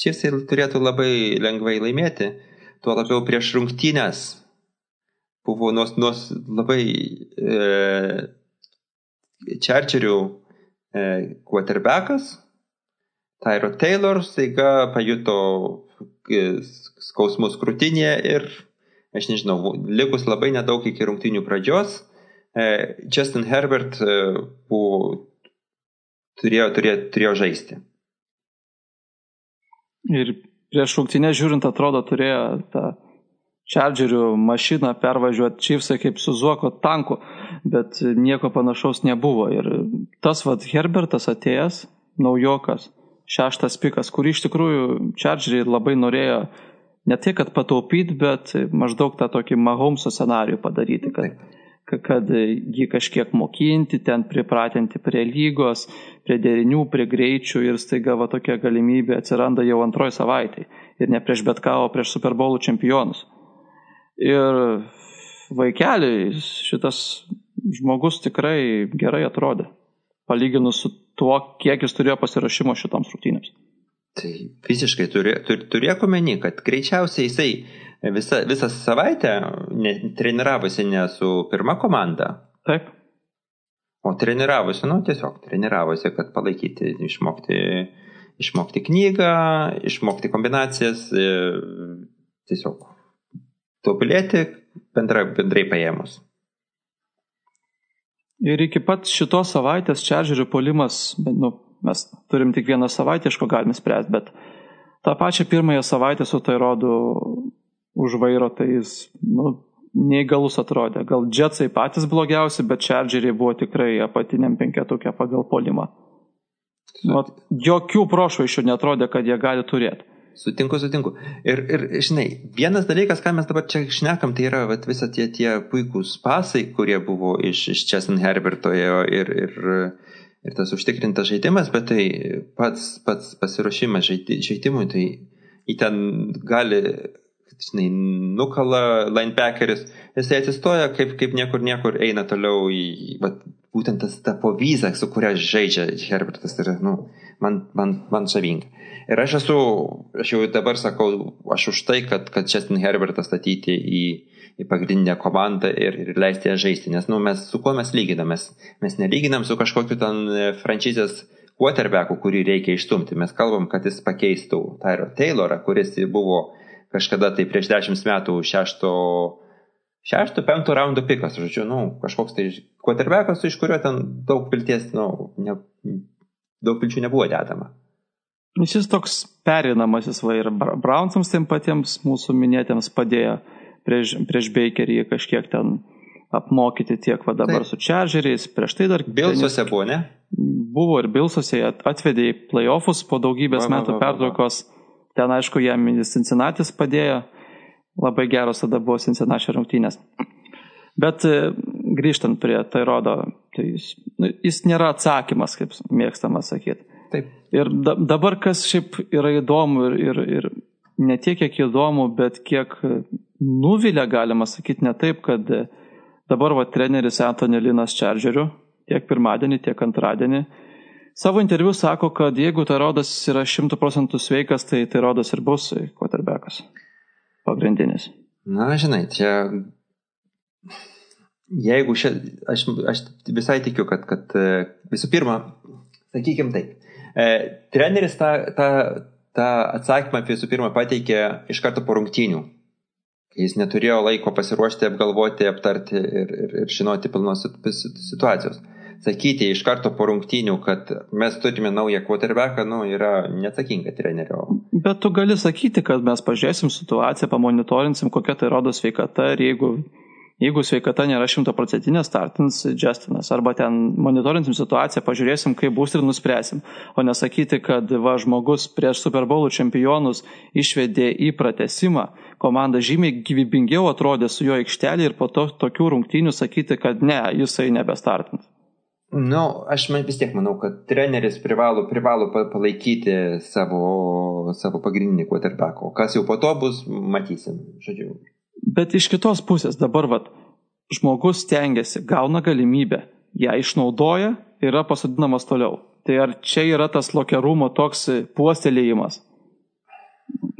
Čiapsai turėtų labai lengvai laimėti, tuo labiau prieš rungtynės buvo nuos, nuos labai e, čarčerių e, quarterbackas, Tyro Taylor staiga pajuto e, skausmus krūtinėje ir, aš nežinau, likus labai nedaug iki rungtynių pradžios, E, Justin Herbert e, buvo, turėjo, turėjo, turėjo žaisti. Ir prieš rungtynę žiūrint, atrodo, turėjo tą Chargerių mašiną pervažiuoti Chiefsai kaip su Zuoko tanku, bet nieko panašaus nebuvo. Ir tas vad Herbertas atėjęs, naujokas, šeštas pikas, kurį iš tikrųjų Chargeriai labai norėjo ne tiek, kad pataupyti, bet maždaug tą tokį Mahomso scenarių padaryti, kad kad jį kažkiek mokinti, ten pripratinti prie lygos, prie derinių, prie greičių ir staiga va tokia galimybė atsiranda jau antroji savaitai. Ir ne prieš bet ką, o prieš Super Bowlų čempionus. Ir vaikeliai šitas žmogus tikrai gerai atrodė, palyginus su tuo, kiek jis turėjo pasirašymo šitoms rungtynėms. Tai visiškai turėk omeny, kad greičiausiai jisai visą, visą savaitę ne, treniravosi ne su pirma komanda. Taip. O treniravosi, nu tiesiog treniravosi, kad palaikyti, išmokti, išmokti knygą, išmokti kombinacijas, e, tiesiog tobulėti bendra, bendrai paėmus. Ir iki pat šitos savaitės Čaržerių polimas, nu, mes turim tik vieną savaitę, iš ko galime spręsti, bet tą pačią pirmąją savaitę su tai rodu už vairo, tai jis nu, neįgalus atrodė. Gal džetsai patys blogiausi, bet čardžeriai buvo tikrai apatiniam penketukė pagal polimą. Nu, jokių prošvaišių netrodė, kad jie gali turėti. Sutinku, sutinku. Ir, ir, žinai, vienas dalykas, ką mes dabar čia šnekam, tai yra vat, visa tie, tie puikūs pasai, kurie buvo iš, iš Chesin Herbertoje ir, ir, ir tas užtikrintas žaidimas, bet tai pats, pats pasiruošimas žaidimui, tai į ten gali žinai, nukala linebackeris, jisai atsistoja kaip, kaip niekur niekur eina toliau į, vat, būtent tas ta povyza, su kuria žaidžia Herbertas, yra, nu, man, man, man žavinga. Ir aš esu, aš jau dabar sakau, aš už tai, kad, kad Justin Herbertas statyti į, į pagrindinę komandą ir, ir leisti ją žaisti, nes, nu, mes su kuo mes lyginam, mes, mes nelyginam su kažkokiu ten e, franšizės quarterbacku, kurį reikia išstumti. Mes kalbam, kad jis pakeistų Tyro Taylorą, kuris buvo kažkada tai prieš dešimt metų šešto, šešto, penkto raundo pikas, žodžiu, nu, kažkoks tai quarterbackas, iš kurio ten daug vilties, nu, ne, daug vilčių nebuvo dedama. Šis toks perinamasis va ir Brownsams tiem patiems mūsų minėtiems padėjo prieš, prieš Bakerį kažkiek ten apmokyti tiek va dabar Taip. su Chargeriais, prieš tai dar... Bilsuose buvo, ne? Buvo ir Bilsuose atvedė į playoffus po daugybės va, metų va, va, pertraukos. Ten, aišku, jam Cincinnati padėjo. Labai geros tada buvo Cincinnati rungtynės. Bet e, grįžtant prie tai rodo, tai jis, nu, jis nėra atsakymas, kaip mėgstama sakyti. Taip. Ir da, dabar kas šiaip yra įdomu ir, ir, ir ne tiek, kiek įdomu, bet kiek nuvilia, galima sakyti, ne taip, kad dabar va treneris Antonė Linas Čaržeriu tiek pirmadienį, tiek antradienį savo interviu sako, kad jeigu tai rodas yra šimtų procentų sveikas, tai tai rodas ir bus quarterbackas pagrindinis. Na, žinai, čia jeigu šia, aš, aš visai tikiu, kad, kad visų pirma, sakykim taip, E, treneris tą, tą, tą atsakymą visų pirma pateikė iš karto po rungtynių. Jis neturėjo laiko pasiruošti, apgalvoti, aptarti ir, ir, ir žinoti pilnos situacijos. Sakyti iš karto po rungtynių, kad mes turime naują quarterbacką, nu, yra neatsakinga trenerio. Bet tu gali sakyti, kad mes pažiūrėsim situaciją, pamonitorinsim, kokia tai rodo sveikata ir jeigu Jeigu sveikata nėra šimtaprocentinė, startins Justinas. Arba ten monitorinsim situaciją, pažiūrėsim, kaip bus ir nuspręsim. O nesakyti, kad va žmogus prieš Super Bowl čempionus išvedė į pratesimą, komanda žymiai gyvybingiau atrodė su jo aikštelė ir po to tokių rungtynių sakyti, kad ne, jisai nebestartins. Nu, aš man vis tiek manau, kad treneris privalo, privalo palaikyti savo, savo pagrindinį quarterbacką. Kas jau po to bus, matysim. Žodžiu, Bet iš kitos pusės dabar vat, žmogus stengiasi, gauna galimybę, ją išnaudoja ir yra pasodinamas toliau. Tai ar čia yra tas lokerumo toks puostelėjimas?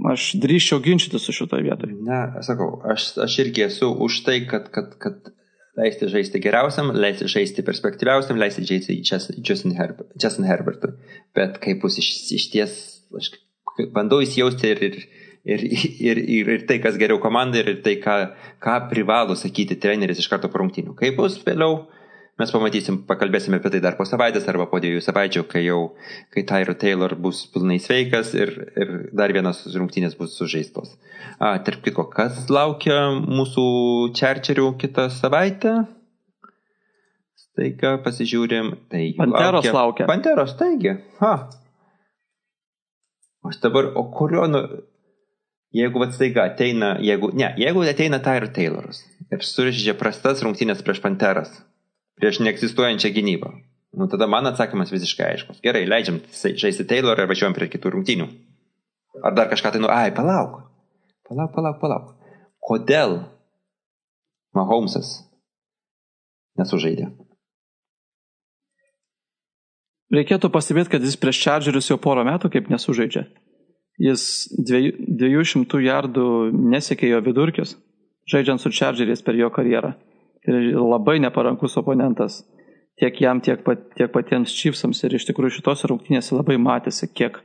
Aš drįščiau ginčyti su šitoje vietoje. Na, sakau, aš, aš irgi esu už tai, kad, kad, kad leisti žaisti geriausiam, leisti žaisti perspektyviausiam, leisti žaisti Justin, Herber, Justin Herbertui. Bet kaip bus iš, iš ties, aš bandau įsijausti ir, ir ir, ir, ir, ir tai, kas geriau komandai, ir tai, ką, ką privalo sakyti treneris iš karto po rungtynių. Kaip bus vėliau, mes pamatysim, pakalbėsime apie tai dar po savaitės arba po dviejų savaičių, kai jau, kai Tyro Taylor bus pilnai sveikas ir, ir dar vienas rungtynės bus sužeistos. A, tarp kitko, kas laukia mūsų čerčerių kitą savaitę? Staiga pasižiūrim. Tai Panteros laukia. laukia. Panteros, taigi. Ha. Aš dabar, o kurio, nu, jeigu vat staiga ateina, jeigu, ne, jeigu ateina Tyler Tayloras ir suržydžia prastas rungtynės prieš Panteras, prieš neegzistuojančią gynybą, nu tada mano atsakymas visiškai aiškus. Gerai, leidžiam žaisti Taylorą ir važiuojam prie kitų rungtynių. Ar dar kažką tai, nu, ai, palauk, palauk, palauk, palauk. Kodėl Mahomesas nesužaidė? Reikėtų pastebėti, kad jis prieš Chargerius jau porą metų kaip nesužaidžia. Jis 200 jardų nesiekė jo vidurkis, žaidžiant su Chargeriais per jo karjerą. Ir labai neparankus oponentas tiek jam, tiek, pat, tiek patiems Chiefsams. Ir iš tikrųjų šitos rungtynėse labai matėsi, kiek,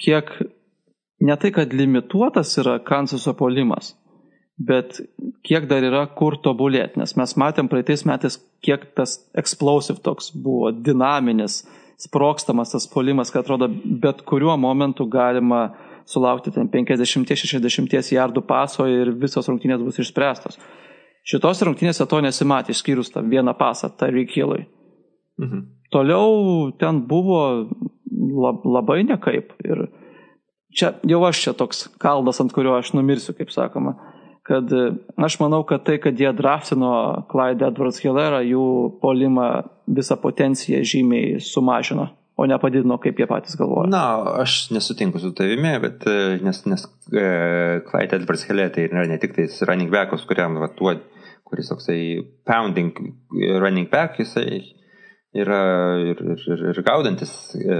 kiek ne tai, kad limituotas yra Kansaso polimas, bet kiek dar yra kur tobulėti. Nes mes matėm praeitais metais, kiek tas explosive toks buvo, dinaminis, sprokstamas tas polimas, kad atrodo bet kuriuo momentu galima sulaukti ten 50-60 jardų paso ir visos rungtynės bus išspręstos. Šitos rungtynėse to nesimatė, išskyrus tą vieną pasą, Tarik Hillui. Mhm. Toliau ten buvo lab, labai nekaip. Ir čia jau aš čia toks kaldas, ant kurio aš numirsiu, kaip sakoma kad e, aš manau, kad tai, kad jie draftino Clyde Edwards Hillerą, jų polimą visą potenciją žymiai sumažino. o nepadidino, kaip jie patys galvoja. Na, aš nesutinku su tavimi, bet e, nes, nes e, Clyde Edwards Helė tai yra ne tik tais running backus, kuriam va, tuo, kuris toksai pounding running back, jisai yra ir, ir, ir, ir gaudantis e,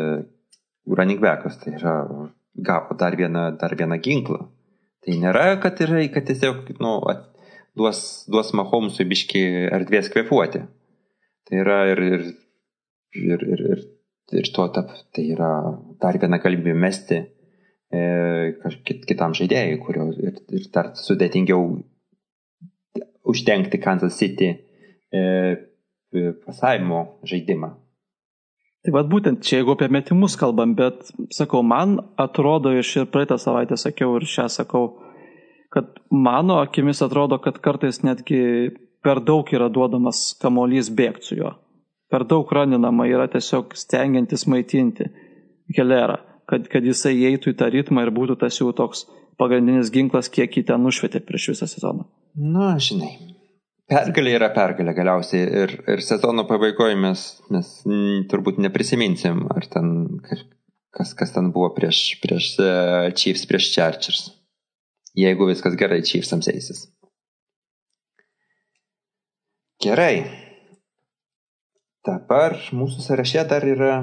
running backas, tai yra gavo dar vieną, dar vieną ginklą. Tai nėra, kad, yra, kad tiesiog nu, duos, duos Mahomesui biški erdvės kvepuoti. Tai yra ir, ir, ir, ir, ir, ir to tap, tai yra dar viena galimybė mesti e, kitam žaidėjui, kurio ir, ir dar sudėtingiau uždengti Kansas City e, pasavimo žaidimą. Tai vad būtent čia, jeigu apie metimus kalbam, bet sakau, man atrodo, iš ir praeitą savaitę sakiau ir šią sakau, kad mano akimis atrodo, kad kartais netgi per daug yra duodamas kamolys bėgti su juo. Per daug raninama yra tiesiog stengiantis maitinti kelerą, kad, kad jisai įeitų į tą ritmą ir būtų tas jų toks pagrindinis ginklas, kiek jį ten nušvietė prieš visą sezoną. Na, žinai, pergalė yra pergalė galiausiai ir, ir sezono pabaigoje mes, mes turbūt neprisiminsim, ar ten kas, kas ten buvo prieš, prieš uh, Chiefs, prieš Chargers jeigu viskas gerai Chiefsams eisis. Gerai. Dabar mūsų sąraše dar yra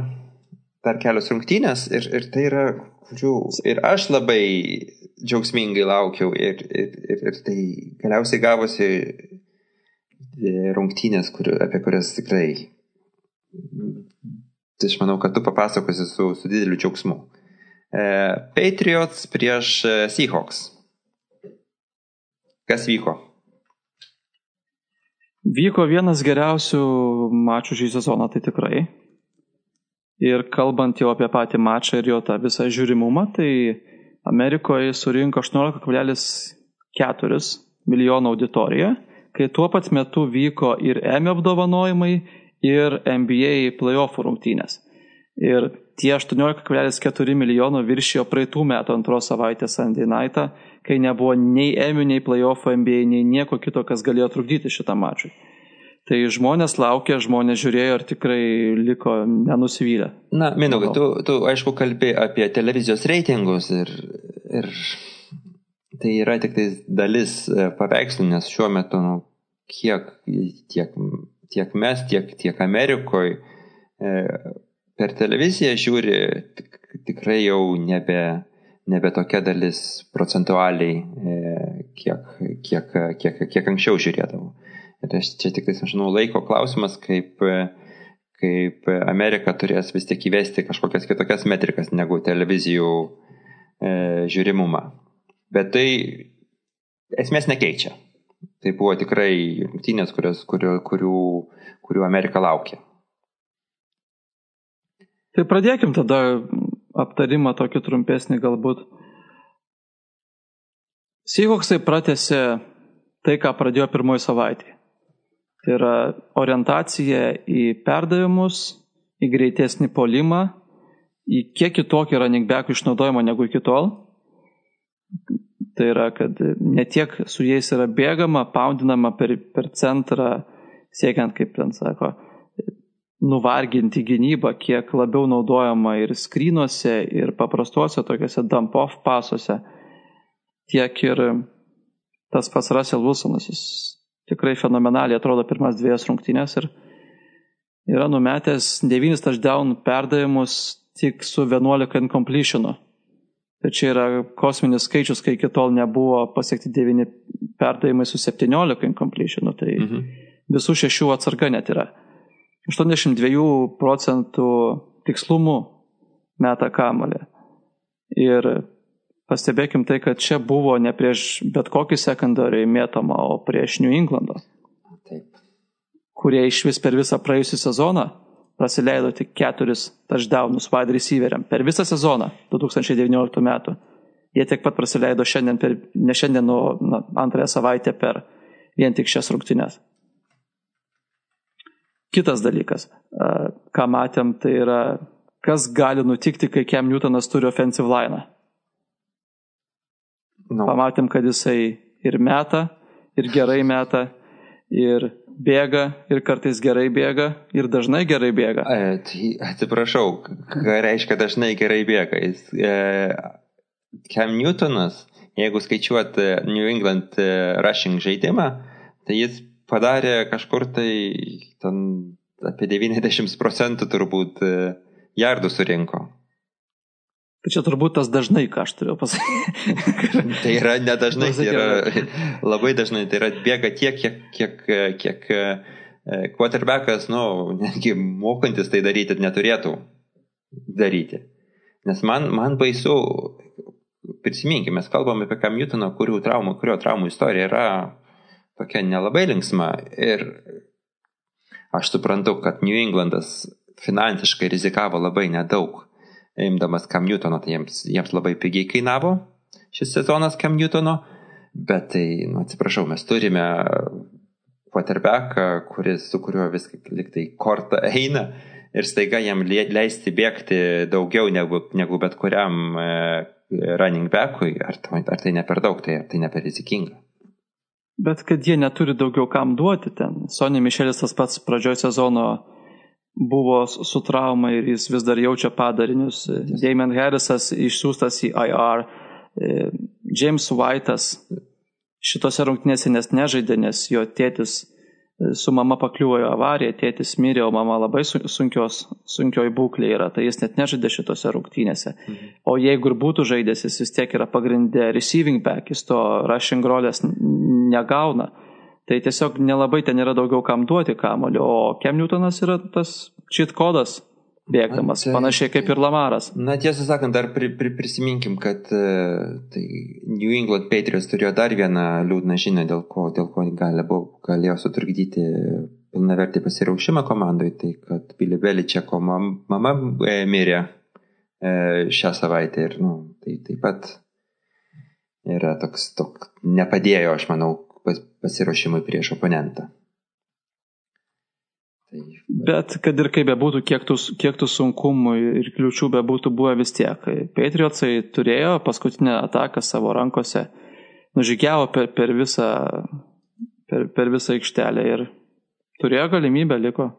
dar kelios rungtynės ir, ir tai yra, kurių ir aš labai džiaugsmingai laukiau ir, ir, ir, ir tai galiausiai gavosi rungtynės, kur, apie kurias tikrai, tai aš manau, kad tu papasakosi su, su dideliu džiaugsmu. E, Patriots prieš e, Seahawks. Kas vyko? Vyko vienas geriausių mačų šį sezoną, tai tikrai. Ir kalbant jau apie patį mačą ir jo tą visą žiūrimumą, tai Amerikoje surinko 18,4 milijono auditoriją, kai tuo pat metu vyko ir Emmy apdovanojimai, ir NBA playoff rungtynės. Ir tie 18,4 milijono viršijo praeitų metų antros savaitės Sunday Night'ą, kai nebuvo nei Emmy, nei playoff NBA, nei nieko kito, kas galėjo trukdyti šitą mačą. Tai žmonės laukė, žmonės žiūrėjo ir tikrai liko nenusivylę. Na, Minaugai, tu, tu aišku kalbė apie televizijos reitingus ir, ir tai yra tik tai dalis e, paveikslų, nes šiuo metu, nu, kiek tiek, tiek mes, tiek, tiek Amerikoje per televiziją žiūri tik, tikrai jau nebe, nebe tokia dalis procentualiai, e, kiek, kiek, kiek, kiek anksčiau žiūrėdavau. Ir aš čia tik, žinau, laiko klausimas, kaip, kaip Amerika turės vis tik įvesti kažkokias kitokias metrikas negu televizijų e, žiūrimumą. Bet tai esmės nekeičia. Tai buvo tikrai rungtynės, kurių, kurių, kurių Amerika laukia. Tai pradėkim tada aptarimą tokį trumpesnį galbūt. Seahawksai pratėsi tai, ką pradėjo pirmoji savaitė. Tai yra orientacija į perdavimus, į greitesnį polimą, į kiek kitokį running backų išnaudojimą negu iki tol. Tai yra, kad ne tiek su jais yra bėgama, poundinama per, per centrą, siekiant, kaip ten sako, nuvarginti gynybą, kiek labiau naudojama ir skrynuose, ir paprastuose tokiuose dump-off pasuose, tiek ir tas pats Russell Wilsonas, jis tikrai fenomenaliai atrodo pirmas dviejas rungtynės ir yra numetęs 9 touchdown perdavimus tik su 11 incompletinu. Tai čia yra kosminis skaičius, kai iki tol nebuvo pasiekti 9 perdavimai su 17 incompletinu, tai mhm. visų šešių atsarga net yra. 82 procentų tikslumu meta kamolį. Ir pastebėkim tai, kad čia buvo ne prieš bet kokį sekundariai mėtama, o prieš New Englando. Taip. Kurie iš vis per visą praėjusią sezoną praleido tik keturis touchdownus wide receiveriam. Per visą sezoną 2019 metų. Jie tiek pat praleido šiandien, per, ne šiandien, o na, antrąją savaitę per vien tik šias rungtynes. Kitas dalykas, ką matėm, tai yra, kas gali nutikti, kai Kem Newtonas turi offensive line. No. Pamatėm, kad jisai ir meta, ir gerai meta, ir bėga ir kartais gerai bėga ir dažnai gerai bėga. Tai atsiprašau, ką reiškia dažnai gerai bėga. Jis, e, Cam Newtonas, jeigu skaičiuot e, New England e, rushing žaidimą, tai jis padarė kažkur tai ten apie 90 procentų turbūt e, jardų surinko. Tai čia turbūt tas dažnai, ką aš turiu pasakyti. tai yra nedažnai, tai yra labai dažnai, tai yra bėga tiek, kiek, kiek, kiek e, quarterbackas, nu, netgi mokantis tai daryti, neturėtų daryti. Nes man, man baisu, prisiminkime, mes kalbame apie Cam Newtoną, kurio traumų, kurio traumų istorija yra tokia nelabai linksma. Ir aš suprantu, kad New Englandas finansiškai rizikavo labai nedaug imdamas Cam Newtono, tai jiems, jiems labai pigiai kainavo šis sezonas Cam Newtono, bet tai, nu, atsiprašau, mes turime quarterbacką, kuris, su kuriuo viskai liktai kortą eina ir staiga jam leisti bėgti daugiau negu, negu bet kuriam e, running backui, ar, ar tai ne per daug, tai, ar tai ne per rizikinga. Bet kad jie neturi daugiau kam duoti ten. Sonė Mišelis tas pats pradžioj sezono buvo su trauma ir jis vis dar jaučia padarinius. Damon Harrisas išsiųstas į IR, e, James White'as šitose rungtynėse nes nežaidė, nes jo tėtis e, su mama pakliuvo į avariją, tėtis mirė, o mama labai sunkios, sunkioj būklė yra, tai jis net nežaidė šitose rungtynėse. Mhm. O jeigu ir būtų žaidęs, jis vis tiek yra pagrindė receiving back, jis to rushing rolės negauna. Tai tiesiog nelabai ten yra daugiau kam duoti kamulio, o Kem Newtonas yra tas cheat kodas bėgdamas, tai, panašiai kaip ir Lamaras. Na tiesą sakant, dar pri, pri, prisiminkim, kad uh, tai New England Patriots turėjo dar vieną liūdną žinią, dėl ko, dėl ko gali, buvo, galėjo sutrukdyti pilnavertį pasiraušimą komandai, tai kad Billy Beličeko mam, mama e, mirė e, šią savaitę ir nu, tai taip pat yra toks, toks nepadėjo, aš manau, pasiruošimui prieš oponentą. Tai, bet kad ir kaip bebūtų, kiek tų, kiek tų sunkumų ir kliučių bebūtų buvę vis tiek. Patriotsai turėjo paskutinę ataką savo rankose, nužygiavo per, per, visą, per, per visą aikštelę ir turėjo galimybę, liko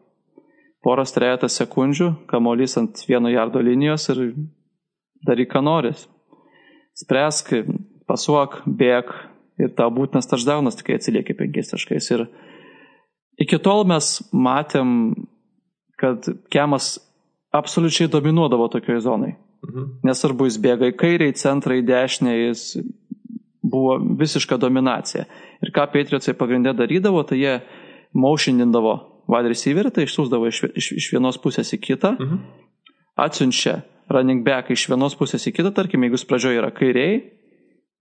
poras trejetas sekundžių, kamolys ant vieno jardo linijos ir daryk, ką noris. Spręsk, pasuok, bėg, ir tau būtinas touchdownas, tik atsilieki penkiais taškais. Ir iki tol mes matėm, kad Kemas absoliučiai dominuodavo tokioje zonai. Mhm. Nesvarbu, jis bėga į kairę, į centrą, į dešinę, jis buvo visiška dominacija. Ir ką Patriotsai pagrindė darydavo, tai jie motionindavo wide receiver, tai išsiųsdavo iš, iš, iš vienos pusės į kitą, mhm. atsiunčia running back iš vienos pusės į kitą, tarkim, jeigu jis pradžioje yra kairiai,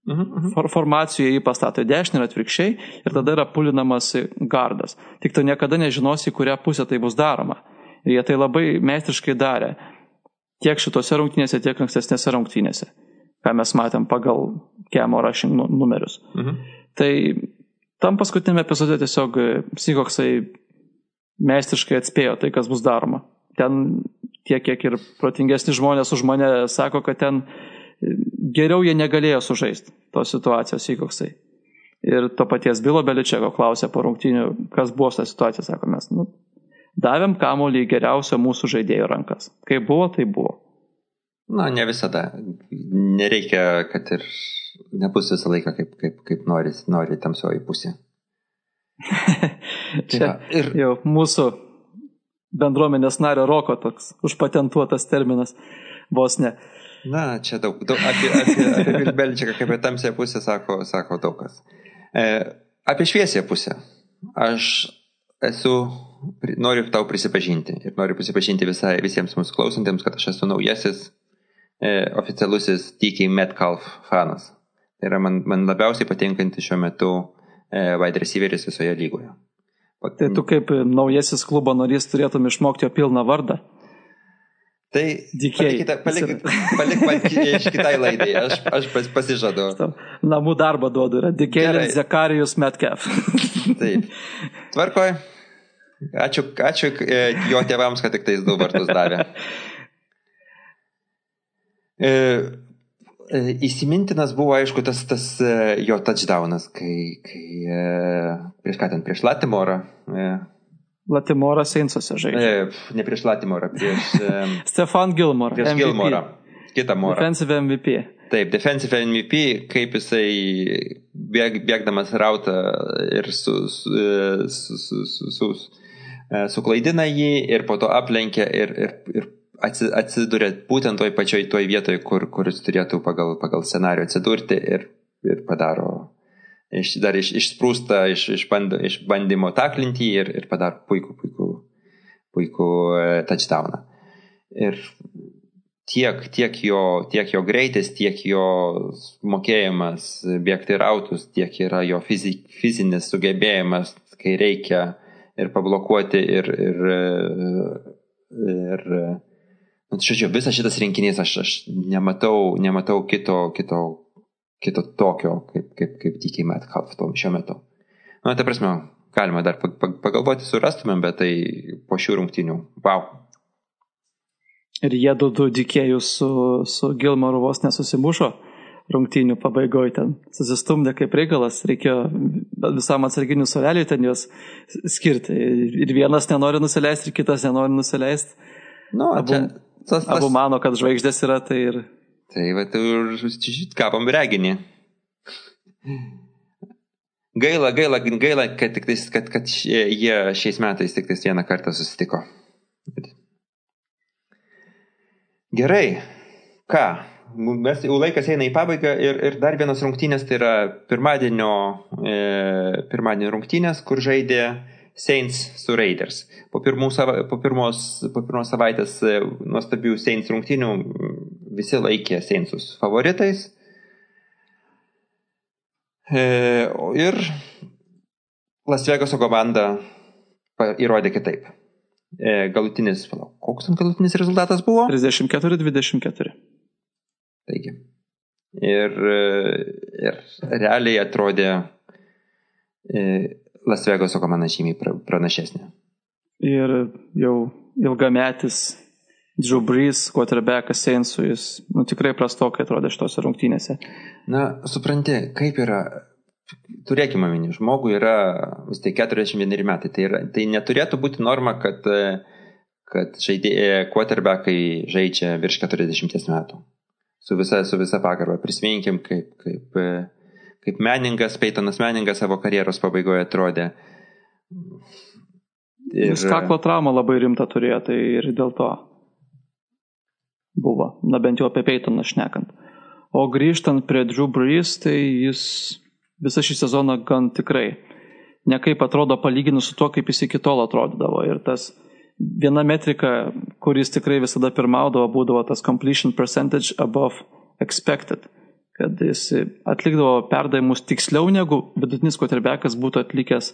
Uh mhm. Mhm. Formacijoje jį pastato į dešinę ir atvirkščiai ir tada yra pulinamas gardas. Tik tu niekada nežinosi, į kurią pusę tai bus daroma. Ir jie tai labai meistriškai darė. Tiek šitose rungtynėse, tiek ankstesnėse rungtynėse. Ką mes matėm pagal Kemo rushing nu, numerius. Uh mhm. Tai tam paskutinėme epizode tiesiog psichoksai meistriškai atspėjo tai, kas bus daroma. Ten tiek, kiek ir protingesni žmonės už mane sako, kad ten geriau jie negalėjo sužaisti tos situacijos į koksai. Ir to paties Bilo Beličeko klausė po rungtynių, kas buvo ta situacija, sako mes, nu, davėm kamolį į geriausio mūsų žaidėjo rankas. Kaip buvo, tai buvo. Na, ne visada. Nereikia, kad ir nebus visą laiką, kaip, kaip, kaip nori, nori tamsioji pusė. Čia ja, ir jau mūsų bendruomenės nario roko toks užpatentuotas terminas vos ne. Na, čia daug, daug apie, apie, apie Vilbelčiką, kaip apie tamsią pusę, sako, sako daug kas. E, apie šviesią pusę. Aš esu, noriu tau prisipažinti ir noriu prisipažinti visai, visiems mūsų klausantiems, kad aš esu naujasis e, oficialusis TK Metcalf fanas. Tai yra man, man labiausiai patinkantis šiuo metu e, wide receiveris visoje lygoje. Tai tu kaip naujasis klubo narys turėtum išmokti jo pilną vardą. Tai palikite, palik, palik man iš kitai laidai, aš, aš pas, pasižadu. Namų darbą duodu, yra Dikėlis Zekarijus Metcalf. Taip. Tvarkoj. Ačiū, ačiū e, jo tėvams, kad tik tais du vartus davė. E, E, įsimintinas buvo, aišku, tas, tas e, jo touchdownas, kai, kai prieš ką ten, prieš Latimorą. Latimorą Seinsuose žaidė. Ne prieš Latimorą, prieš... Stefan Gilmore. Prieš MVP. Gilmorą. Kitą morą. Defensive MVP. Taip, defensive MVP, kaip jisai bėg, bėgdamas rautą ir su, su, su, su, su, su, suklaidina jį ir po to aplenkia ir, ir, ir atsiduria būtent toj pačioj toj vietoj, kur, kur jis turėtų pagal, pagal scenarių atsidurti ir, ir padaro, iš, dar iš, išsprūsta iš, iš, band, iš bandymo taklinti ir, ir padaro puikų, puikų, puikų e, touchdowną. Ir tiek, tiek, jo, tiek jo greitis, tiek jo mokėjimas bėgti rautus, tiek yra jo fizik, fizinis sugebėjimas, kai reikia ir pablokuoti ir, ir, ir Nu, tai žodžiu, visas šitas rinkinys aš, aš nematau, nematau kito, kito, kito tokio, kaip, kaip, kaip DK Metcalf šiuo metu. Na, nu, tai prasme, galima dar pagalvoti, surastumėm, bet tai po šių rungtinių. Wow. Ir jie du du dikėjus su, su Gilmaru vos nesusimušo rungtinių pabaigoje ten. Susistumdė kaip reikalas, reikėjo visam atsarginių soleliui ten juos skirti. Ir vienas nenori nusileisti, ir kitas nenori nusileisti. Nu, Abu, čia tas, tas... Abu mano, kad žvaigždės yra, tai ir... Tai va, tai kapam reginį. Gaila, gaila, gaila, kad, tik tais, kad, kad jie šiais metais tik tais vieną kartą susitiko. Gerai, ką, mes jau laikas eina į pabaigą ir, ir dar vienas rungtynės, tai yra pirmadienio, e, pirmadienio rungtynės, kur žaidė Saints su Raiders. Po, sava, po, pirmos, po pirmos savaitės e, nuostabių Saints rungtynių visi laikė Saintsus favoritais. E, ir Las Vegaso komanda įrodė kitaip. E, galutinis, palauk, koks ten galutinis rezultatas buvo? 34-24. Taigi. Ir, ir realiai atrodė Las Vegaso komanda žymiai pranašesnė. Ir jau ilgametis Drew Brees, quarterbackas Sensų, jis nu, tikrai prastokai atrodė šitose rungtynėse. Na, supranti, kaip yra, turėkime omeny, žmogui yra vis tai 41 metai, tai, yra, tai neturėtų būti norma, kad, kad žaidėjai, quarterbackai žaidžia virš 40 metų. Su visa, su visa pagarba. Prisiminkim, kaip, kaip kaip meningas, Peitonas meningas savo karjeros pabaigoje atrodė. Ir... Jis kaklo traumą labai rimtą turėjo, tai ir dėl to buvo, na bent jau apie Peitoną šnekant. O grįžtant prie Drew Brees, tai jis visą šį sezoną gan tikrai nekaip atrodo palyginus su tuo, kaip jis iki tol atrodydavo. Ir tas viena metrika, kuris tikrai visada pirmaudavo, būdavo tas completion percentage above expected kad jis atlikdavo perdavimus tiksliau negu vidutinis koterbekas būtų atlikęs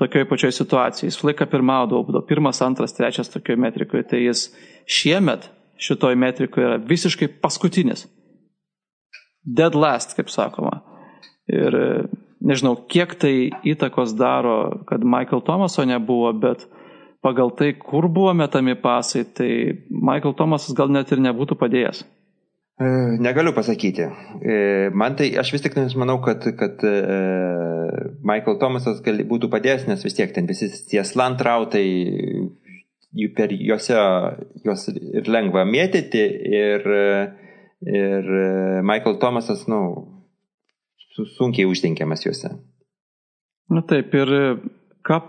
tokioje pačioje situacijoje. Jis laiką pirmaudavo, būdavo pirmas, antras, trečias tokioje metrikoje, tai jis šiemet šitoje metrikoje yra visiškai paskutinis. Dead last, kaip sakoma. Ir nežinau, kiek tai įtakos daro, kad Michael Thomaso nebuvo, bet pagal tai, kur buvo metami pasai, tai Michael Thomasas gal net ir nebūtų padėjęs. E, negaliu pasakyti. E, man tai, aš vis tik manau, kad, kad e, Michael Thomasas gali, būtų padėjęs, nes vis tiek ten visi tie slantrautai, per juose juos ir lengva mėtyti ir, ir Michael Thomasas, nu, sunkiai uždengiamas juose. Na taip, ir ką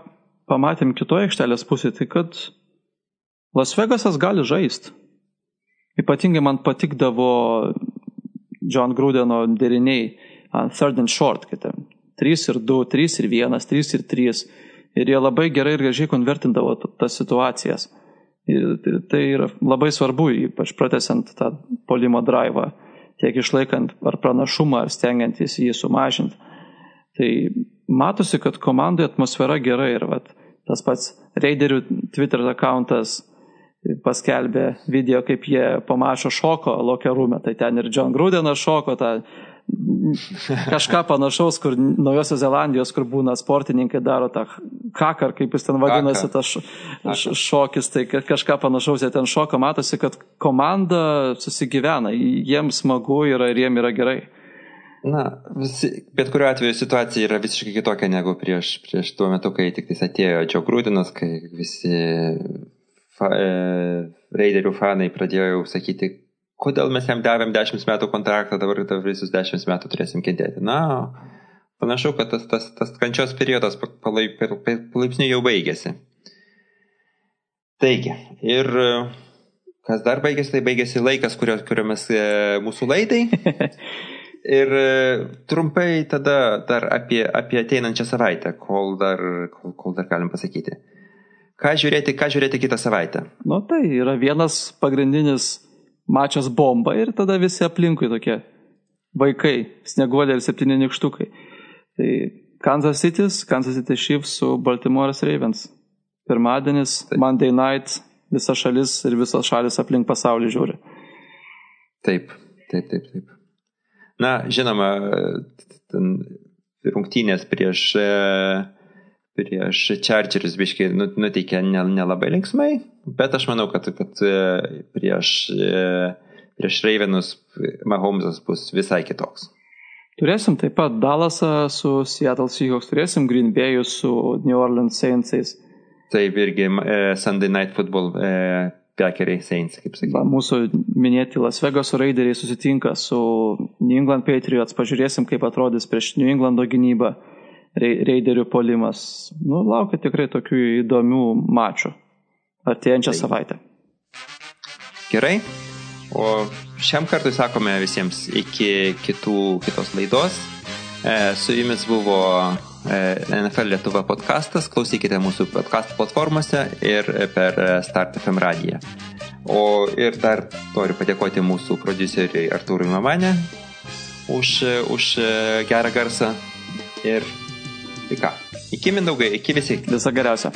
pamatėm kitoje aikštelės pusėje, tai kad Las Vegasas gali žaisti. Ypatingai man patikdavo John Grudeno deriniai uh, third and short, kad 3 ir 2, 3 ir 1, 3 ir 3. Ir jie labai gerai ir gražiai konvertindavo tas situacijas. Ir tai yra labai svarbu, ypač pratesiant tą polimo drivą, tiek išlaikant ar pranašumą, ar stengiantis jį sumažinti. Tai matosi, kad komandai atmosfera gera ir vat, tas pats Raiderių Twitter akantas paskelbė video, kaip jie pamašo šoko lokerume, tai ten ir John Grudenas šoko, tą kažką panašaus, kur Naujosios Zelandijos, kur būna sportininkai daro tą kakar, kaip jis ten vadinasi, tas šokis, tai kažką panašaus jie ten šoka, matosi, kad komanda susigyvena, jiems smagu yra ir jiems yra gerai. Na, visi, bet kuriuo atveju situacija yra visiškai kitokia negu prieš, prieš tuo metu, kai tik atėjo Džio Grūdinas, kai visi fa, e, Raiderių fanai pradėjo jau sakyti, kodėl mes jam davėm 10 metų kontraktą, dabar, visus 10 metų turėsim kentėti. Na, panašu, kad tas, tas, tas kančios periodas palaip, palaipsniui jau baigėsi. Taigi, ir kas dar baigėsi, tai baigėsi laikas, kurio, kurio mes e, mūsų laidai. Ir e, trumpai tada dar apie, apie ateinančią savaitę, kol dar, kol, kol dar galim pasakyti. Ką žiūrėti, ką žiūrėti kitą savaitę? Nu tai yra vienas pagrindinis mačas bomba ir tada visi aplinkui tokie vaikai, snieguolė ir septyni nikštukai. Tai Kansas City, Kansas City Chiefs su Baltimore's Ravens. Pirmadienis, Taip. Monday night, visa šalis ir visos šalis aplink pasaulį žiūri. Taip, taip, taip, taip. Na, žinoma, rungtynės prieš, prieš Chargerius biškai nu, nuteikė nelabai ne linksmai, bet aš manau, kad, kad prieš, prieš Ravenus Mahomesas bus visai kitoks. Turėsim taip pat Dallasą su Seattle Seahawks, turėsim Green Bay'ų su New Orleans Saints'ais. Taip, irgi Sunday Night Football Packeriai Saints, kaip sakyti. Mūsų minėti Las Vegas Raideriai susitinka su New England Patriots, pažiūrėsim, kaip atrodys prieš New Englando gynybą Raiderių polimas. Nu, laukia tikrai tokių įdomių mačų artėjančią tai. savaitę. Gerai, o šiam kartui sakome visiems iki kitų, kitos laidos. E, su jumis buvo E, NFL Lietuva podcastas, klausykite mūsų podcast platformose ir per Start FM radiją. O ir dar noriu padėkoti mūsų produceriui Artūrui Mamanė už, už gerą garsą. Ir tai ką, iki mindaugai, iki visi. Visą geriausią.